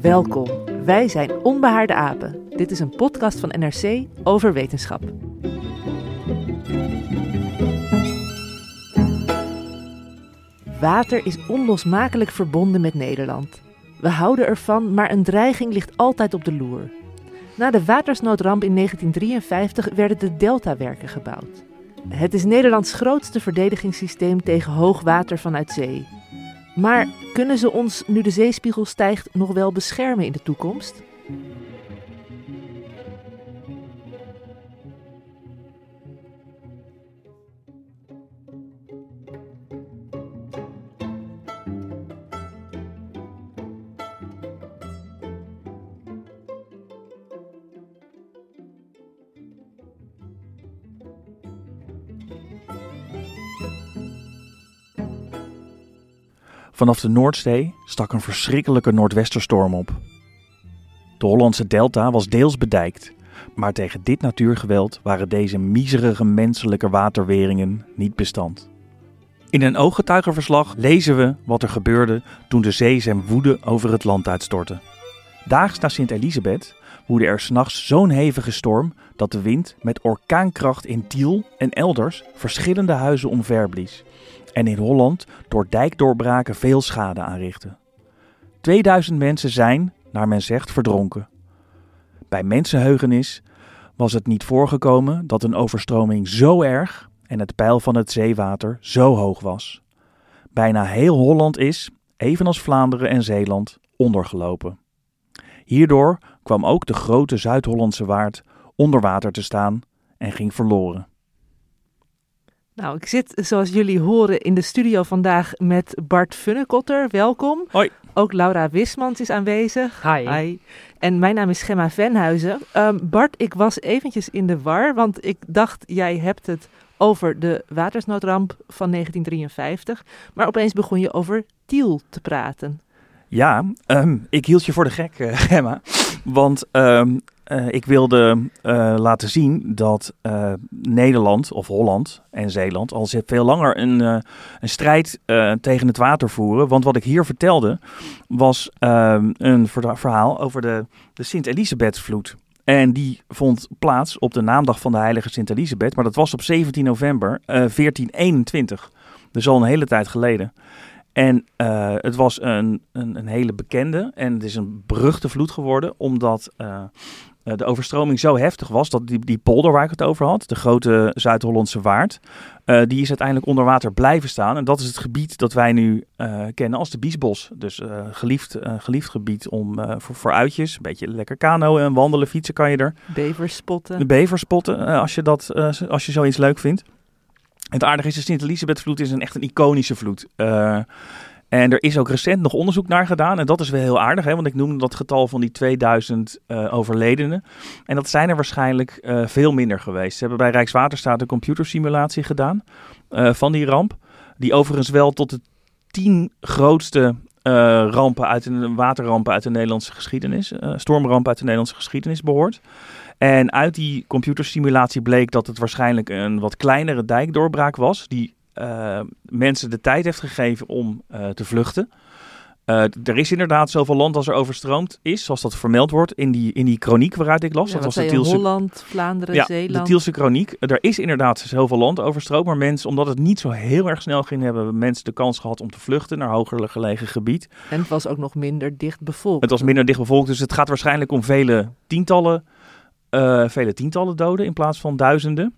Welkom. Wij zijn Onbehaarde Apen. Dit is een podcast van NRC over wetenschap. Water is onlosmakelijk verbonden met Nederland. We houden ervan, maar een dreiging ligt altijd op de loer. Na de watersnoodramp in 1953 werden de Deltawerken gebouwd. Het is Nederlands grootste verdedigingssysteem tegen hoogwater vanuit zee. Maar kunnen ze ons, nu de zeespiegel stijgt, nog wel beschermen in de toekomst? Vanaf de Noordzee stak een verschrikkelijke noordwesterstorm op. De Hollandse delta was deels bedijkt, maar tegen dit natuurgeweld waren deze miserige menselijke waterweringen niet bestand. In een ooggetuigenverslag lezen we wat er gebeurde toen de zee zijn woede over het land uitstortte. Daags na Sint-Elisabeth woedde er s'nachts zo'n hevige storm dat de wind met orkaankracht in Tiel en elders verschillende huizen omverblies en in Holland door dijkdoorbraken veel schade aanrichten. 2000 mensen zijn, naar men zegt, verdronken. Bij mensenheugenis was het niet voorgekomen dat een overstroming zo erg en het peil van het zeewater zo hoog was. Bijna heel Holland is, evenals Vlaanderen en Zeeland, ondergelopen. Hierdoor kwam ook de grote Zuid-Hollandse waard onder water te staan en ging verloren. Nou, ik zit zoals jullie horen in de studio vandaag met Bart Funnekotter. Welkom. Hoi. Ook Laura Wismans is aanwezig. Hi. En mijn naam is Gemma Venhuizen. Um, Bart, ik was eventjes in de war, want ik dacht jij hebt het over de watersnoodramp van 1953. Maar opeens begon je over Tiel te praten. Ja, um, ik hield je voor de gek, uh, Gemma. Want um, uh, ik wilde uh, laten zien dat uh, Nederland of Holland en Zeeland al veel langer een, een strijd tegen het water voeren. Want wat ik hier vertelde was een verhaal over de, de Sint-Elisabethvloed. En die vond plaats op de naamdag van de heilige Sint-Elisabeth. Maar dat was op 17 november 1421. Dus al een hele tijd geleden. En het was een, een, een, hele bekende en het is een beruchte vloed geworden, omdat de overstroming zo heftig was dat die, die polder waar ik het over had, de grote Zuid-Hollandse waard, uh, die is uiteindelijk onder water blijven staan. En dat is het gebied dat wij nu kennen als de Biesbos. Dus geliefd, geliefd gebied om, voor, voor uitjes, een beetje lekker kanoën en wandelen, fietsen kan je er. Beverspotten. De beverspotten, als, je dat, als je zoiets leuk vindt. Het aardige is, de Sint-Elisabeth-vloed is een echt een iconische vloed. Uh, en er is ook recent nog onderzoek naar gedaan. En dat is wel heel aardig, hè, want ik noemde dat getal van die 2000 uh, overledenen. En dat zijn er waarschijnlijk uh, veel minder geweest. Ze hebben bij Rijkswaterstaat een computersimulatie gedaan uh, van die ramp. Die overigens wel tot de tien grootste rampen uit de, waterrampen uit de Nederlandse geschiedenis, stormrampen uit de Nederlandse geschiedenis behoort. En uit die computersimulatie bleek dat het waarschijnlijk een wat kleinere dijkdoorbraak was, die uh, mensen de tijd heeft gegeven om uh, te vluchten. Uh, er is inderdaad zoveel land als er overstroomd is, zoals dat vermeld wordt in die, in die kroniek waaruit ik las. Ja, dat was de Tielse, Holland, Vlaanderen, ja, Zeeland. de Tielse kroniek. Er is inderdaad zoveel land overstroomd, maar mensen, omdat het niet zo heel erg snel ging, hebben mensen de kans gehad om te vluchten naar hoger gelegen gebied. En het was ook nog minder dicht bevolkt. Het was minder dicht bevolkt, dus het gaat waarschijnlijk om vele tientallen, uh, vele tientallen doden in plaats van duizenden.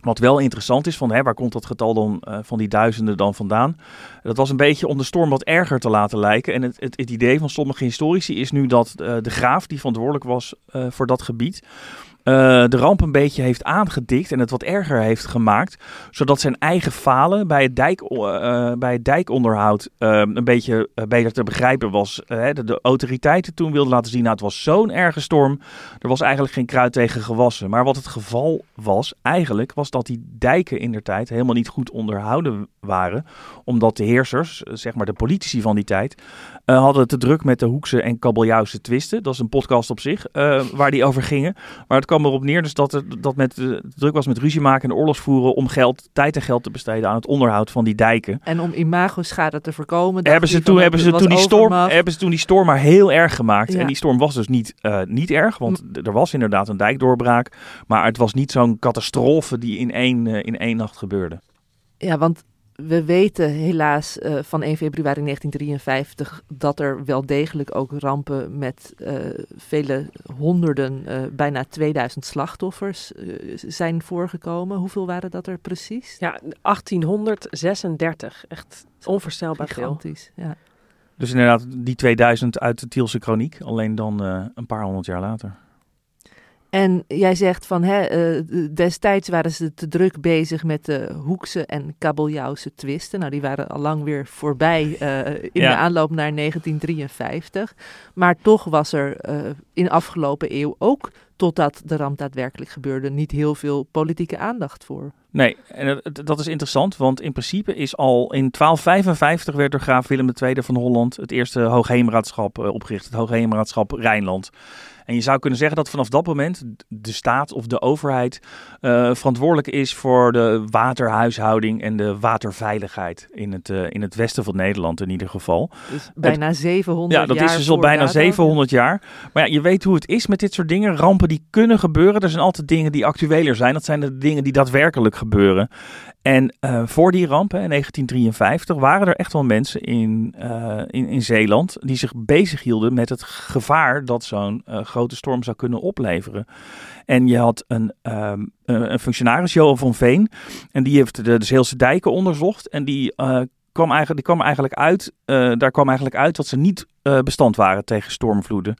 Wat wel interessant is, van, hè, waar komt dat getal dan uh, van die duizenden dan vandaan? Dat was een beetje om de storm wat erger te laten lijken. En het, het, idee van sommige historici is nu dat uh, de graaf, die verantwoordelijk was uh, voor dat gebied, de ramp een beetje heeft aangedikt en het wat erger heeft gemaakt. Zodat zijn eigen falen bij het, dijk, uh, bij het dijkonderhoud uh, een beetje beter te begrijpen was. De, de, autoriteiten toen wilden laten zien, nou het was zo'n erge storm. Er was eigenlijk geen kruid tegen gewassen. Maar wat het geval was eigenlijk, was dat die dijken in der tijd helemaal niet goed onderhouden waren. Omdat de heersers, zeg maar de politici van die tijd, hadden te druk met de Hoekse en Kabeljauwse twisten. Dat is een podcast op zich, waar die over gingen. Maar het kwam erop neer dus dat het dat met, uh, druk was met ruzie maken en oorlogsvoeren om geld, tijd en geld te besteden aan het onderhoud van die dijken. En om imagoschade te voorkomen. Hebben ze, toen, hebben, ze toen die storm, hebben ze toen die storm maar heel erg gemaakt. Ja. En die storm was dus niet, uh, niet erg, want er was inderdaad een dijkdoorbraak. Maar het was niet zo'n catastrofe die in één, uh, in één nacht gebeurde. Ja, want we weten helaas uh, van 1 februari 1953 dat er wel degelijk ook rampen met uh, vele honderden, uh, bijna 2000 slachtoffers zijn voorgekomen. Hoeveel waren dat er precies? Ja, 1836. Echt onvoorstelbaar Gigantisch, veel. Ja. Dus inderdaad die 2000 uit de Tielse Kroniek, alleen dan een paar honderd jaar later. En jij zegt van hè, uh, destijds waren ze te druk bezig met de Hoekse en Kabeljauwse twisten. Nou, die waren al lang weer voorbij uh, in ja. de aanloop naar 1953. Maar toch was er uh, in de afgelopen eeuw ook, totdat de ramp daadwerkelijk gebeurde, niet heel veel politieke aandacht voor. Nee, en dat is interessant, want in principe is al in 1255 werd door graaf Willem II van Holland het eerste hoogheemraadschap opgericht, het hoogheemraadschap Rijnland. En je zou kunnen zeggen dat vanaf dat moment de staat of de overheid uh, verantwoordelijk is voor de waterhuishouding en de waterveiligheid in het, uh, in het westen van Nederland in ieder geval. Dus bijna het, 700 jaar. Ja, dat is dus al bijna 700 jaar. Maar ja, je weet hoe het is met dit soort dingen. Rampen die kunnen gebeuren. Er zijn altijd dingen die actueler zijn. Dat zijn de dingen die daadwerkelijk gebeuren. En uh, voor die ramp hè, in 1953 waren er echt wel mensen in, in, in Zeeland die zich bezighielden met het gevaar dat zo'n uh, storm zou kunnen opleveren. En je had een, um, een functionaris, Johan van Veen, en die heeft de, de Zeelse dijken onderzocht. En die, kwam, eigenlijk, die kwam eigenlijk uit, daar kwam eigenlijk uit dat ze niet bestand waren tegen stormvloeden.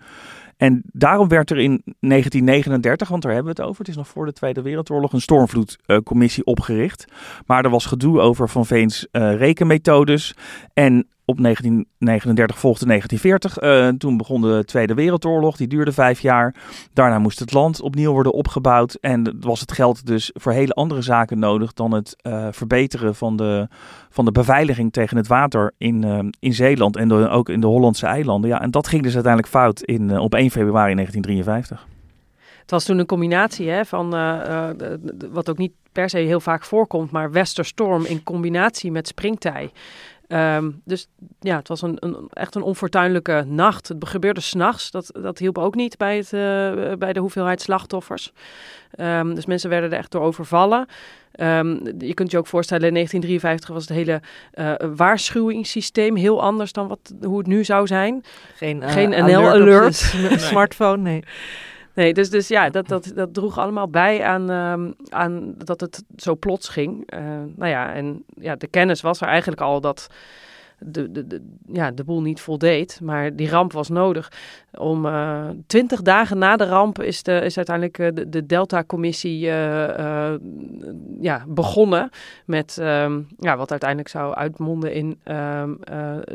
En daarom werd er in 1939, want daar hebben we het over, het is nog voor de Tweede Wereldoorlog, een stormvloedcommissie opgericht. Maar er was gedoe over Van Veens rekenmethodes. En op 1939 volgde 1940. Uh, toen begon de Tweede Wereldoorlog. Die duurde vijf jaar. Daarna moest het land opnieuw worden opgebouwd. En was het geld dus voor hele andere zaken nodig dan het uh, verbeteren van de, van de beveiliging tegen het water in, uh, in Zeeland en de, ook in de Hollandse eilanden. Ja, en dat ging dus uiteindelijk fout in, op 1 februari 1953. Het was toen een combinatie hè, van wat ook niet per se heel vaak voorkomt, maar westerstorm in combinatie met springtij. Um, dus ja, het was een, een, echt een onfortuinlijke nacht. Het gebeurde s'nachts. Dat, dat hielp ook niet bij, het, uh, bij de hoeveelheid slachtoffers. Um, dus mensen werden er echt door overvallen. Um, je kunt je ook voorstellen, in 1953 was het hele uh, waarschuwingssysteem heel anders dan wat, hoe het nu zou zijn. Geen, uh, Geen NL-alert. Nee. smartphone, nee. Nee, dus, dus ja, dat, dat, dat droeg allemaal bij aan, um, aan dat het zo plots ging. Uh, nou ja, en ja, de kennis was er eigenlijk al dat de, de, de, ja, de boel niet voldeed. Maar die ramp was nodig. Om uh, twintig dagen na de ramp is, de, is uiteindelijk uh, de, de Delta-commissie uh, ja, begonnen. Met um, ja, wat uiteindelijk zou uitmonden in um,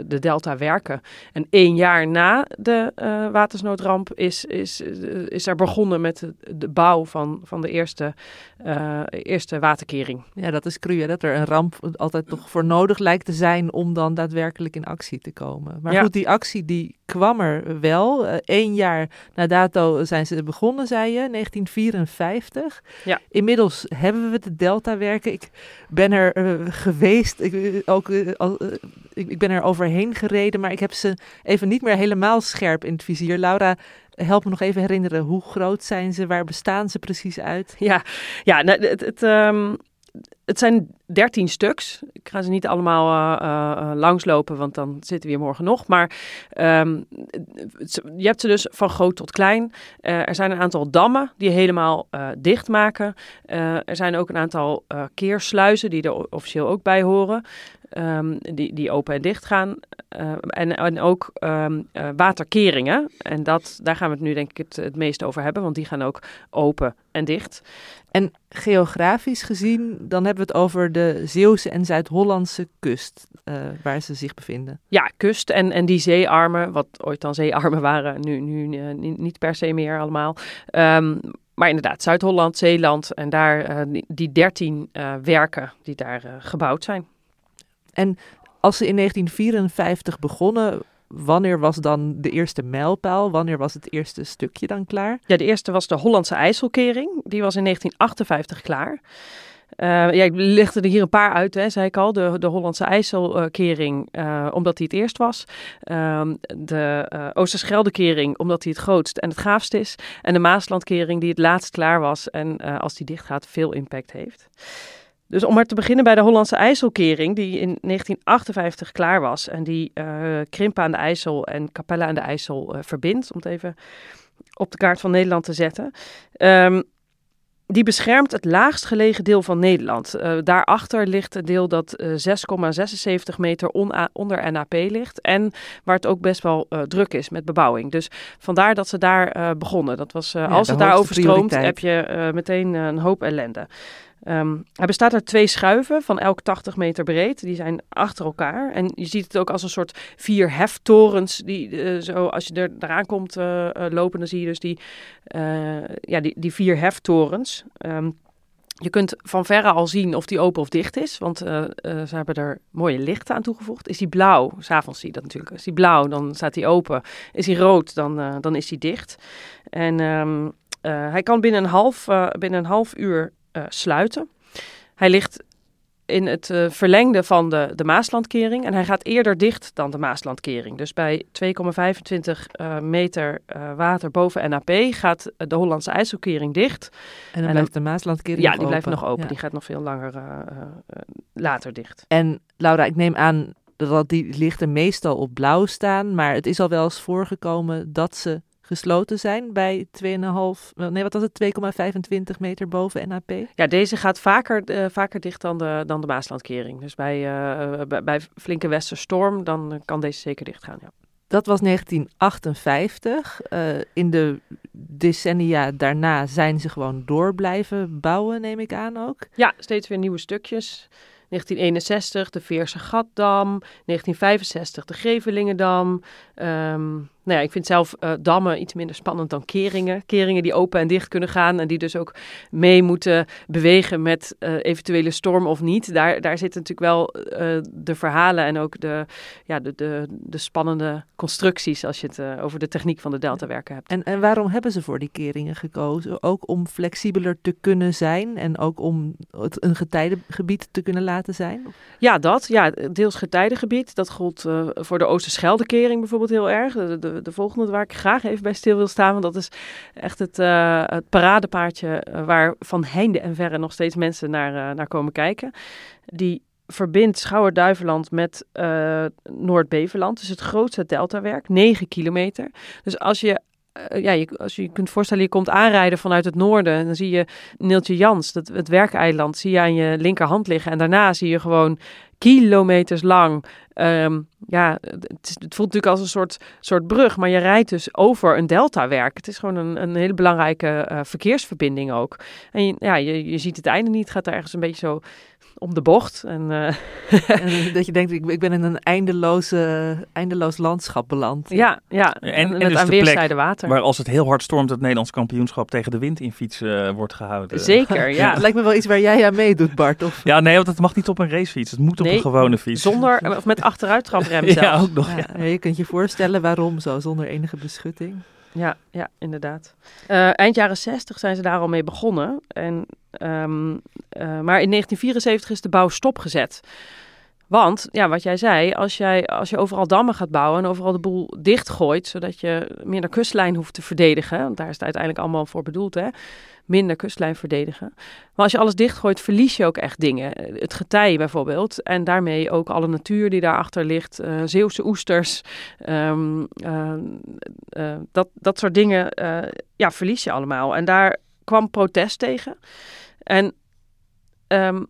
de Delta-werken. En één jaar na de watersnoodramp is, is, is er begonnen met de, de bouw van, van de eerste, eerste waterkering. Ja, dat is cru, hè? dat er een ramp altijd toch voor nodig lijkt te zijn om dan daadwerkelijk in actie te komen. Maar Ja. goed, die actie die kwam er wel. Eén jaar na dato zijn ze begonnen, zei je, 1954. Ja. Inmiddels hebben we de Delta-werken. Ik ben er geweest, ik, ook, al, ik, ik ben er overheen gereden, maar ik heb ze even niet meer helemaal scherp in het vizier. Laura, help me nog even herinneren, hoe groot zijn ze? Waar bestaan ze precies uit? Ja, ja nou, het, het, ehm, het zijn dertien stuks. Ik ga ze niet allemaal uh, langslopen, want dan zitten we hier morgen nog. Maar ehm, je hebt ze dus van groot tot klein. er zijn een aantal dammen die helemaal dicht maken. er zijn ook een aantal keersluizen die er officieel ook bij horen. Ehm, die, die open en dicht gaan. en, en ook um, waterkeringen. En dat, daar gaan we het nu denk ik het, het meest over hebben, want die gaan ook open en dicht. En geografisch gezien, dan hebben we het over de Zeeuwse en Zuid-Hollandse kust, uh, waar ze zich bevinden. Ja, kust en, en die zeearmen, wat ooit dan zeearmen waren, nu, nu uh, niet per se meer allemaal. Um, maar inderdaad, Zuid-Holland, Zeeland en daar uh, die dertien werken die daar gebouwd zijn. En als ze in 1954 begonnen, wanneer was dan de eerste mijlpaal? Wanneer was het eerste stukje dan klaar? Ja, de eerste was de Hollandse IJsselkering. Die was in 1958 klaar. Uh, ja, ik lichtte er hier een paar uit, hè, zei ik al. De, de Hollandse IJsselkering, uh, omdat die het eerst was. Uh, de uh, Oosterscheldekering, omdat die het grootst en het gaafst is. En de Maaslandkering, die het laatst klaar was en als die dicht gaat, veel impact heeft. Dus om maar te beginnen bij de Hollandse IJsselkering, die in 1958 klaar was en die Krimpen aan de IJssel en Capelle aan de IJssel verbindt, om het even op de kaart van Nederland te zetten. Um, die beschermt het laagst gelegen deel van Nederland. Uh, daarachter ligt een deel dat 6,76 meter onder NAP ligt. En waar het ook best wel uh, druk is met bebouwing. Dus vandaar dat ze daar uh, begonnen. Dat was, ja, als het daar overstroomt, heb je meteen een hoop ellende. Hij bestaat uit twee schuiven van elk 80 meter breed. Die zijn achter elkaar. En je ziet het ook als een soort vier heftorens. Die uh, zo, als je er eraan komt uh, lopen, dan zie je dus die, ja, die, die vier heftorens. Um, je kunt van verre al zien of die open of dicht is, want ze hebben er mooie lichten aan toegevoegd. Is die blauw, s'avonds zie je dat natuurlijk. Is die blauw, dan staat die open. Is die rood, dan, dan is die dicht. En um, hij kan binnen een half, binnen een half uur uh, sluiten. Hij ligt in het uh, verlengde van de, de Maaslandkering en hij gaat eerder dicht dan de Maaslandkering. Dus bij 2,25 uh, meter water boven NAP gaat de Hollandse IJsselkering dicht. En dan blijft de Maaslandkering Ja, die open. blijft nog open. Ja. Die gaat nog veel langer later dicht. En Laura, ik neem aan dat die lichten meestal op blauw staan, maar het is al wel eens voorgekomen dat ze gesloten zijn bij 2,5, nee wat was het, 2,25 meter boven NAP? Ja, deze gaat vaker, uh, vaker dicht dan de, dan de Maaslandkering. Dus bij, uh, bij, bij, flinke westerstorm, dan kan deze zeker dicht gaan, ja. Dat was 1958. Uh, in de decennia daarna zijn ze gewoon door blijven bouwen, neem ik aan ook. Ja, steeds weer nieuwe stukjes. 1961 de Veerse Gatdam, 1965 de Grevelingendam. Um, nou ja, ik vind zelf uh, dammen iets minder spannend dan keringen. Keringen die open en dicht kunnen gaan en die dus ook mee moeten bewegen met uh, eventuele storm of niet. Daar, daar zitten natuurlijk wel uh, de verhalen en ook de, ja, de, de, de spannende constructies als je het over de techniek van de deltawerken hebt. En, en waarom hebben ze voor die keringen gekozen? Ook om flexibeler te kunnen zijn en ook om het een getijdengebied te kunnen laten zijn? Ja, dat. Ja, deels getijdengebied. Dat gold voor de Oosterscheldekering bijvoorbeeld heel erg. De, de, de, volgende waar ik graag even bij stil wil staan. Want dat is echt het, uh, het paradepaardje uh, waar van heinde en verre nog steeds mensen naar, uh, naar komen kijken. Die verbindt Schouwer-Duiveland met Noord-Beverland. Dus het grootste deltawerk, 9 kilometer. Dus als je uh, ja, je, als je je kunt voorstellen, je komt aanrijden vanuit het noorden. En dan zie je Neeltje Jans, dat, het werkeiland, zie je aan je linkerhand liggen. En daarna zie je gewoon kilometers lang. Um, ja, het, het, voelt natuurlijk als een soort, soort brug, maar je rijdt dus over een deltawerk. Het is gewoon een, een hele belangrijke uh, verkeersverbinding ook. En je, ja, je, je ziet het einde niet, het gaat er ergens een beetje zo om de bocht. En, uh... en dat je denkt, ik, ik ben in een eindeloze, eindeloos landschap beland. Ja, ja. En, en, en dus aan weerszijden water. Waar als het heel hard stormt, het Nederlands kampioenschap tegen de wind in fietsen uh, wordt gehouden. Zeker, ja. Het lijkt me wel iets waar jij aan meedoet, Bart. Of... Ja, nee, want het mag niet op een racefiets. Het moet op nee, een gewone fiets. Zonder, of met achteruittraprem zelfs. ja, ook nog. Ja. Ja, je kunt je voorstellen waarom zo, zonder enige beschutting. Ja, ja, inderdaad. Eh, eind jaren 60 zijn ze daar al mee begonnen. En, ehm, eh, maar in 1974 is de bouw stopgezet. Want, ja, wat jij zei, als, jij, als je overal dammen gaat bouwen en overal de boel dichtgooit, zodat je minder kustlijn hoeft te verdedigen, want daar is het uiteindelijk allemaal voor bedoeld, hè, minder kustlijn verdedigen. Maar als je alles dichtgooit, verlies je ook echt dingen. Het getij bijvoorbeeld, en daarmee ook alle natuur die daarachter ligt, uh, Zeeuwse oesters, ehm, uh, uh, dat, dat soort dingen, ja, verlies je allemaal. En daar kwam protest tegen. En um,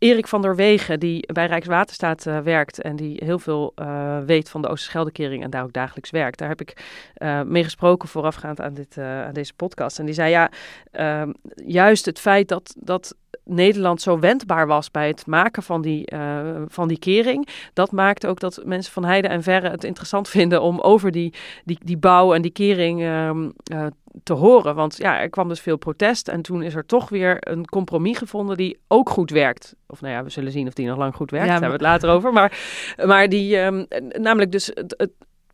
Erik van der Wegen, die bij Rijkswaterstaat uh, werkt en die heel veel uh, weet van de Oosterscheldekering en daar ook dagelijks werkt. Daar heb ik uh, mee gesproken voorafgaand aan, dit, aan deze podcast. En die zei ja, ehm, juist het feit dat, dat Nederland zo wendbaar was bij het maken van die, uh, van die kering. Dat maakt ook dat mensen van heide en verre het interessant vinden om over die, die, die bouw en die kering uh, uh, te horen. Want ja, er kwam dus veel protest en toen is er toch weer een compromis gevonden die ook goed werkt. Of nou ja, we zullen zien of die nog lang goed werkt. Ja, maar... Daar hebben we het later over. Maar, maar die, um, namelijk dus het, het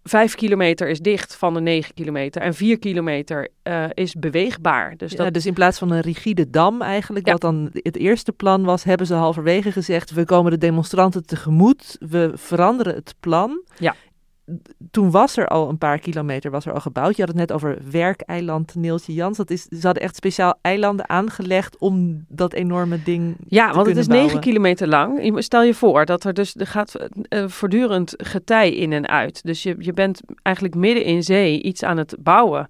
Vijf kilometer is dicht van de negen kilometer en vier kilometer uh, is beweegbaar. Dus, dat... ja, dus in plaats van een rigide dam eigenlijk, ja. wat dan het eerste plan was, hebben ze halverwege gezegd, we komen de demonstranten tegemoet, we veranderen het plan. Ja toen was er al een paar kilometer was er al gebouwd. Je had het net over werkeiland Neeltje Jans. Dat is, ze hadden echt speciaal eilanden aangelegd om dat enorme ding Ja, te want het is bouwen. 9 kilometer lang. Stel je voor dat er dus er gaat uh, voortdurend getij in en uit. Dus je, je bent eigenlijk midden in zee iets aan het bouwen.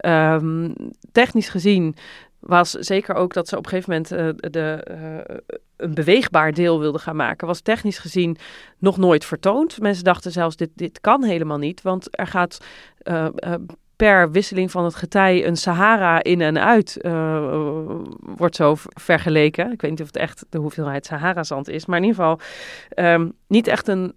Um, technisch gezien was zeker ook dat ze op een gegeven moment uh, de, uh, een beweegbaar deel wilden gaan maken. Was technisch gezien nog nooit vertoond. Mensen dachten zelfs, dit, dit kan helemaal niet. Want er gaat uh, per wisseling van het getij een Sahara in en uit, wordt zo vergeleken. Ik weet niet of het echt de hoeveelheid Sahara-zand is. Maar in ieder geval um, niet echt een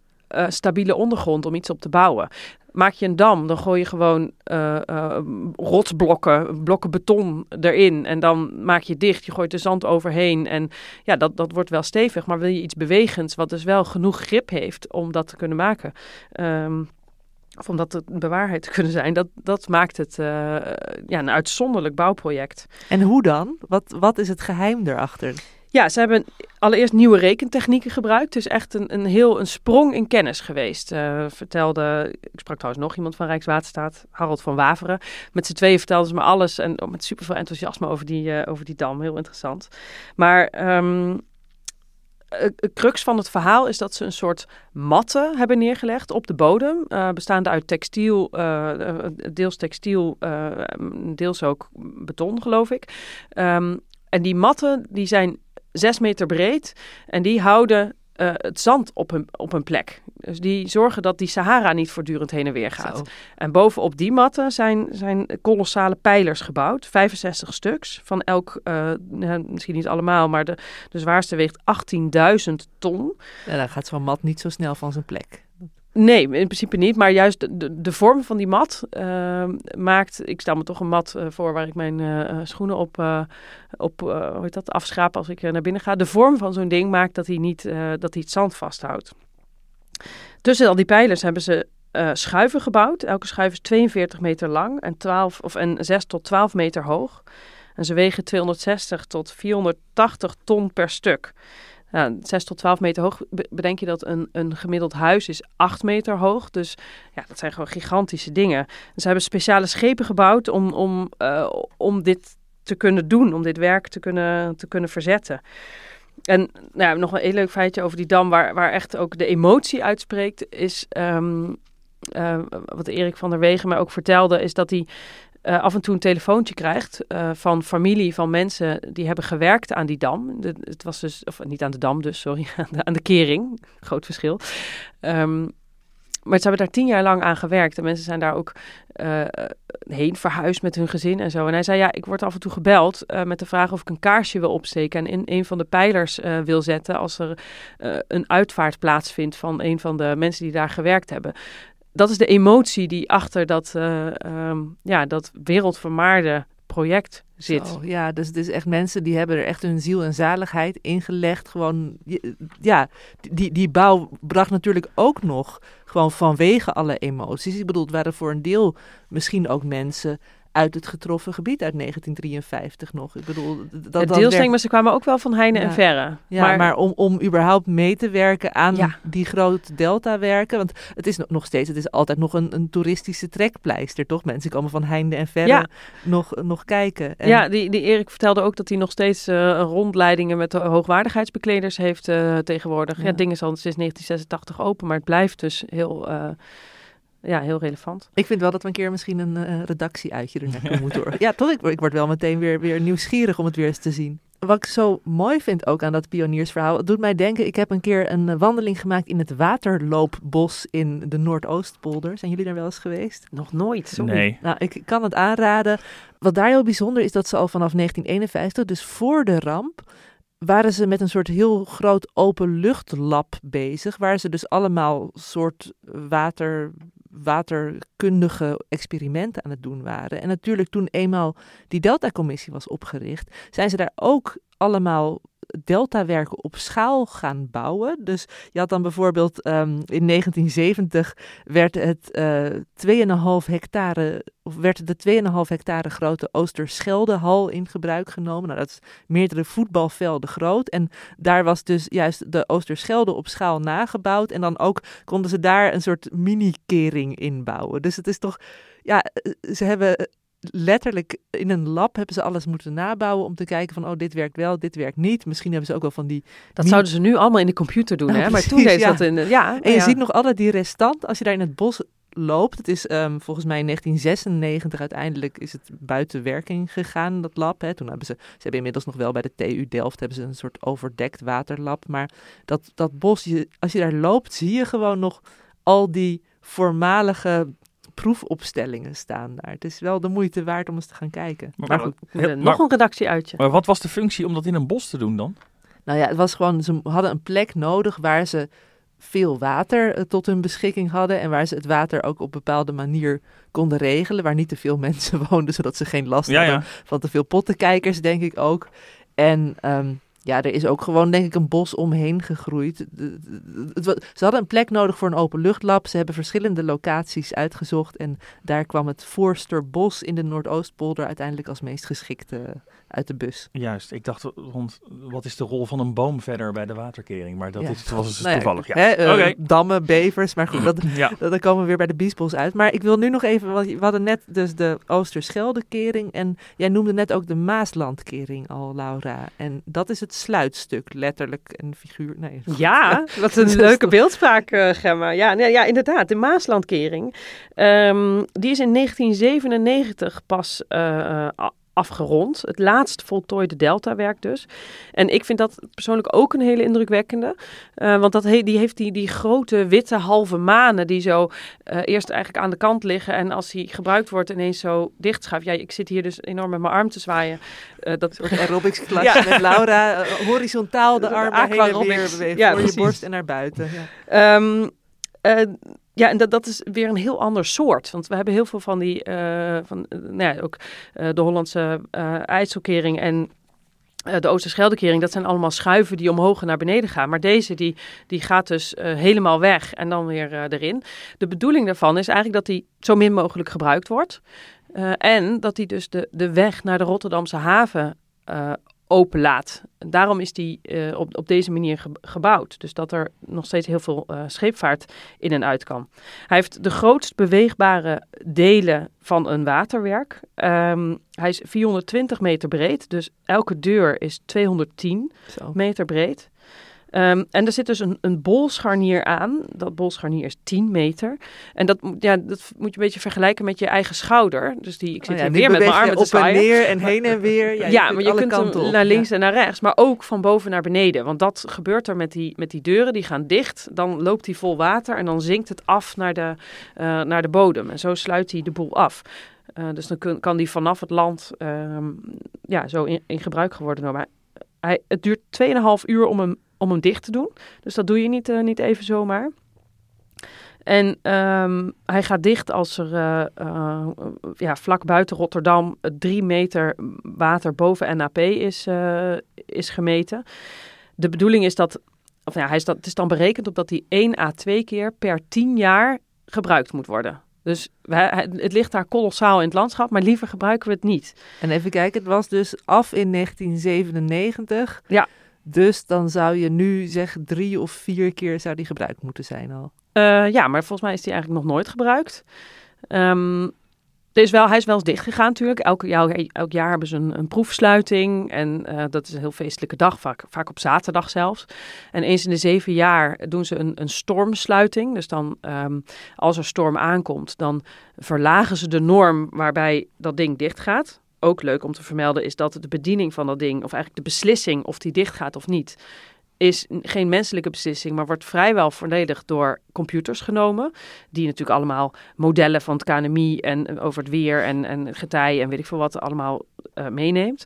stabiele ondergrond om iets op te bouwen maak je een dam, dan gooi je gewoon uh, rotsblokken, blokken beton erin. En dan maak je dicht, je gooit er zand overheen. En ja, dat, dat wordt wel stevig. Maar wil je iets bewegends, wat dus wel genoeg grip heeft om dat te kunnen maken. Um, of om dat te bewaarheid te kunnen zijn, dat, dat maakt het uh, ja, een uitzonderlijk bouwproject. En hoe dan? Wat, wat is het geheim erachter? Ja, ze hebben allereerst nieuwe rekentechnieken gebruikt. Dus echt een, een heel een sprong in kennis geweest. Uh, vertelde, ik sprak trouwens nog iemand van Rijkswaterstaat, Harold van Waveren. Met z'n tweeën vertelden ze me alles en oh, met super veel enthousiasme over die, uh, over die dam. Heel interessant. Maar het crux van het verhaal is dat ze een soort matten hebben neergelegd op de bodem. Uh, bestaande uit textiel, deels textiel, deels ook beton, geloof ik. Um, en die matten die zijn zes meter breed en die houden uh, het zand op hun, op hun plek. Dus die zorgen dat die Sahara niet voortdurend heen en weer gaat. Zo. En bovenop die matten zijn, zijn kolossale pijlers gebouwd. 65 stuks van elk, uh, misschien niet allemaal, maar de, de zwaarste weegt 18.000 ton. Ja, dan gaat zo'n mat niet zo snel van zijn plek. Nee, in principe niet. Maar juist de, vorm van die mat uh, maakt... Ik stel me toch een mat uh, voor waar ik mijn uh, schoenen op, op hoe heet dat, afschraap als ik naar binnen ga. De vorm van zo'n ding maakt dat hij niet dat hij het zand vasthoudt. Tussen al die pijlers hebben ze schuiven gebouwd. Elke schuif is 42 meter lang en, 12, of, en 6 tot 12 meter hoog. En ze wegen 260 tot 480 ton per stuk. Ja, 6 tot 12 meter hoog. Bedenk je dat een, een gemiddeld huis is 8 meter hoog. Dus ja, dat zijn gewoon gigantische dingen. Ze hebben speciale schepen gebouwd om, om, uh, om dit te kunnen doen. Om dit werk te kunnen, te kunnen verzetten. En nou, nog een heel leuk feitje over die dam, waar, waar echt ook de emotie uitspreekt, is um, uh, wat Erik van der Wegen mij ook vertelde, is dat hij uh, af en toe een telefoontje krijgt uh, van familie, van mensen die hebben gewerkt aan die dam. Het was dus, of niet aan de dam dus, sorry, aan de, kering. Groot verschil. Um, maar ze hebben daar tien jaar lang aan gewerkt. En mensen zijn daar ook uh, heen verhuisd met hun gezin en zo. En hij zei, ja, ik word af en toe gebeld met de vraag of ik een kaarsje wil opsteken... en in een van de pijlers wil zetten als er een uitvaart plaatsvindt... van een van de mensen die daar gewerkt hebben dat is de emotie die achter dat, uh, um, ja, dat wereldvermaarde project zit. Ja, dus het is echt mensen die hebben er echt hun ziel en zaligheid ingelegd. Gewoon, ja, die, die bouw bracht natuurlijk ook nog gewoon vanwege alle emoties. Ik bedoel, het waren voor een deel misschien ook mensen uit het getroffen gebied uit 1953 nog. Ik bedoel, dat, deels denk maar ze kwamen ook wel van heine en verre. Ja, maar, maar, om, om überhaupt mee te werken aan die grote delta-werken, want het is nog steeds, het is altijd nog een, een toeristische trekpleister, toch? Mensen komen van heinde en verre nog, nog kijken. En ja, die, die Erik vertelde ook dat hij nog steeds uh, rondleidingen met hoogwaardigheidsbekleders heeft uh, tegenwoordig. Ja. dingen zijn sinds 1986 open, maar het blijft dus heel... Uh, ja, heel relevant. Ik vind wel dat we een keer misschien een uh, redactieuitje er naartoe moeten horen. Ja, toch? Ik, ik, word wel meteen weer, weer nieuwsgierig om het weer eens te zien. Wat ik zo mooi vind ook aan dat pioniersverhaal, het doet mij denken, ik heb een keer een eh, wandeling gemaakt in het waterloopbos in de Noordoostpolder. Zijn jullie daar wel eens geweest? Nog nooit, sorry. Nee. Nou, ik kan het aanraden. Wat daar heel bijzonder is, dat ze al vanaf 1951, dus voor de ramp, waren ze met een soort heel groot openluchtlab bezig, waar ze dus allemaal soort water waterkundige experimenten aan het doen waren. En natuurlijk toen eenmaal die Delta-commissie was opgericht, zijn ze daar ook allemaal deltawerken op schaal gaan bouwen. Dus je had dan bijvoorbeeld um, in 1970 werd het uh, 2,5 hectare of werd de 2,5 hectare grote Oosterscheldehal in gebruik genomen. Nou, dat is meerdere voetbalvelden groot. En daar was dus juist de Oosterschelde op schaal nagebouwd. En dan ook konden ze daar een soort mini-kering in bouwen. Dus het is toch, ja, ze hebben letterlijk in een lab hebben ze alles moeten nabouwen om te kijken van, oh, dit werkt wel, dit werkt niet. Misschien hebben ze ook wel van die... Dat zouden ze nu allemaal in de computer doen, hè? Maar toen deed ja. dat in... Ja, en je ziet nog altijd die restant, als je daar in het bos loopt. Het is um, volgens mij in 1996 uiteindelijk is het buiten werking gegaan, dat lab. Hè. Toen hebben ze, ze hebben inmiddels nog wel bij de TU Delft hebben ze een soort overdekt waterlab. Maar dat, dat bos, je, als je daar loopt, zie je gewoon nog al die voormalige proefopstellingen staan daar. Het is wel de moeite waard om eens te gaan kijken. Maar, goed, nog een redactie uitje. Maar wat was de functie om dat in een bos te doen dan? Nou ja, het was gewoon, ze hadden een plek nodig waar ze veel water eh, tot hun beschikking hadden en waar ze het water ook op bepaalde manier konden regelen, waar niet te veel mensen woonden, zodat ze geen last hadden van te veel pottenkijkers, denk ik ook. En um, ja, er is ook gewoon, denk ik, een bos omheen gegroeid. Ze hadden een plek nodig voor een openluchtlab. Ze hebben verschillende locaties uitgezocht. En daar kwam het Voorsterbos in de Noordoostpolder uiteindelijk als meest geschikte uit de bus. Juist, ik dacht rond wat is de rol van een boom verder bij de waterkering, maar dat is, was dus nou toevallig. Ja. Hè, uh, Dammen, bevers, maar goed, dat, ja. dat, dan komen we weer bij de biesbos uit. Maar ik wil nu nog even, want we hadden net dus de Oosterscheldekering en jij noemde net ook de Maaslandkering al, Laura. En dat is het sluitstuk, letterlijk en figuur. Nee. Ja, wat een leuke beeldspraak, uh, Gemma. Ja, nee, ja, inderdaad, de Maaslandkering. Um, die is in 1997 pas uh, afgerond. Het laatst voltooide Delta-werk dus. En ik vind dat persoonlijk ook een hele indrukwekkende. Uh, want dat die heeft die, die grote witte halve manen die zo uh, eerst eigenlijk aan de kant liggen. En als die gebruikt wordt ineens zo dichtschuift. Ja, ik zit hier dus enorm met mijn arm te zwaaien. Uh, dat aerobics klasje ja. met Laura. horizontaal de armen heen en weer bewegen. Ja, voor je borst en naar buiten. Ja. Um, ja, en dat, dat is weer een heel ander soort. Want we hebben heel veel van die, uh, van, uh, nou ja, ook uh, de Hollandse IJsselkering en de Oosterscheldekering, dat zijn allemaal schuiven die omhoog en naar beneden gaan. Maar deze die, die gaat dus helemaal weg en dan weer erin. De bedoeling daarvan is eigenlijk dat die zo min mogelijk gebruikt wordt. en dat die dus de, de weg naar de Rotterdamse haven openlaat. Daarom is die uh, op, op deze manier gebouwd. Dus dat er nog steeds heel veel uh, scheepvaart in en uit kan. Hij heeft de grootst beweegbare delen van een waterwerk. Um, hij is 420 meter breed, dus elke deur is 210 Zo. meter breed. Um, en er zit dus een, een bolscharnier aan. Dat bolscharnier is 10 meter. En dat, ja, dat moet je een beetje vergelijken met je eigen schouder. Dus die, ik zit oh ja, hier weer met mijn armen te op en neer en heen en weer. Ja, ja maar je kunt hem naar links en naar rechts. Maar ook van boven naar beneden. Want dat gebeurt er met die, met die deuren. Die gaan dicht. Dan loopt hij vol water. En dan zinkt het af naar de, uh, naar de bodem. En zo sluit hij de boel af. Uh, dus dan kun, kan die vanaf het land uh, ja, zo in, in gebruik worden. Maar hij, het duurt 2,5 uur om hem om hem dicht te doen. Dus dat doe je niet, uh, niet even zomaar. En ehm, hij gaat dicht als er uh, uh, ja, vlak buiten Rotterdam drie meter water boven NAP is, is gemeten. De bedoeling is dat, of ja, hij is dat, het is dan berekend op dat hij 1 à 2 keer per 10 jaar gebruikt moet worden. Dus wij, het ligt daar kolossaal in het landschap, maar liever gebruiken we het niet. En even kijken, het was dus af in 1997. Ja. Dus dan zou je nu zeggen drie of vier keer zou die gebruikt moeten zijn al. Uh, ja, maar volgens mij is die eigenlijk nog nooit gebruikt. Um, wel, hij is wel eens dicht gegaan natuurlijk. Elk, elk jaar hebben ze een, een proefsluiting. En uh, dat is een heel feestelijke dag, vaak, vaak op zaterdag zelfs. En eens in de zeven jaar doen ze een, een stormsluiting. Dus dan, um, als er storm aankomt, dan verlagen ze de norm waarbij dat ding dicht gaat. Ook leuk om te vermelden is dat de bediening van dat ding, of eigenlijk de beslissing of die dicht gaat of niet, is geen menselijke beslissing, maar wordt vrijwel volledig door computers genomen. Die natuurlijk allemaal modellen van het KNMI en over het weer en, en getij en weet ik veel wat allemaal uh, meeneemt.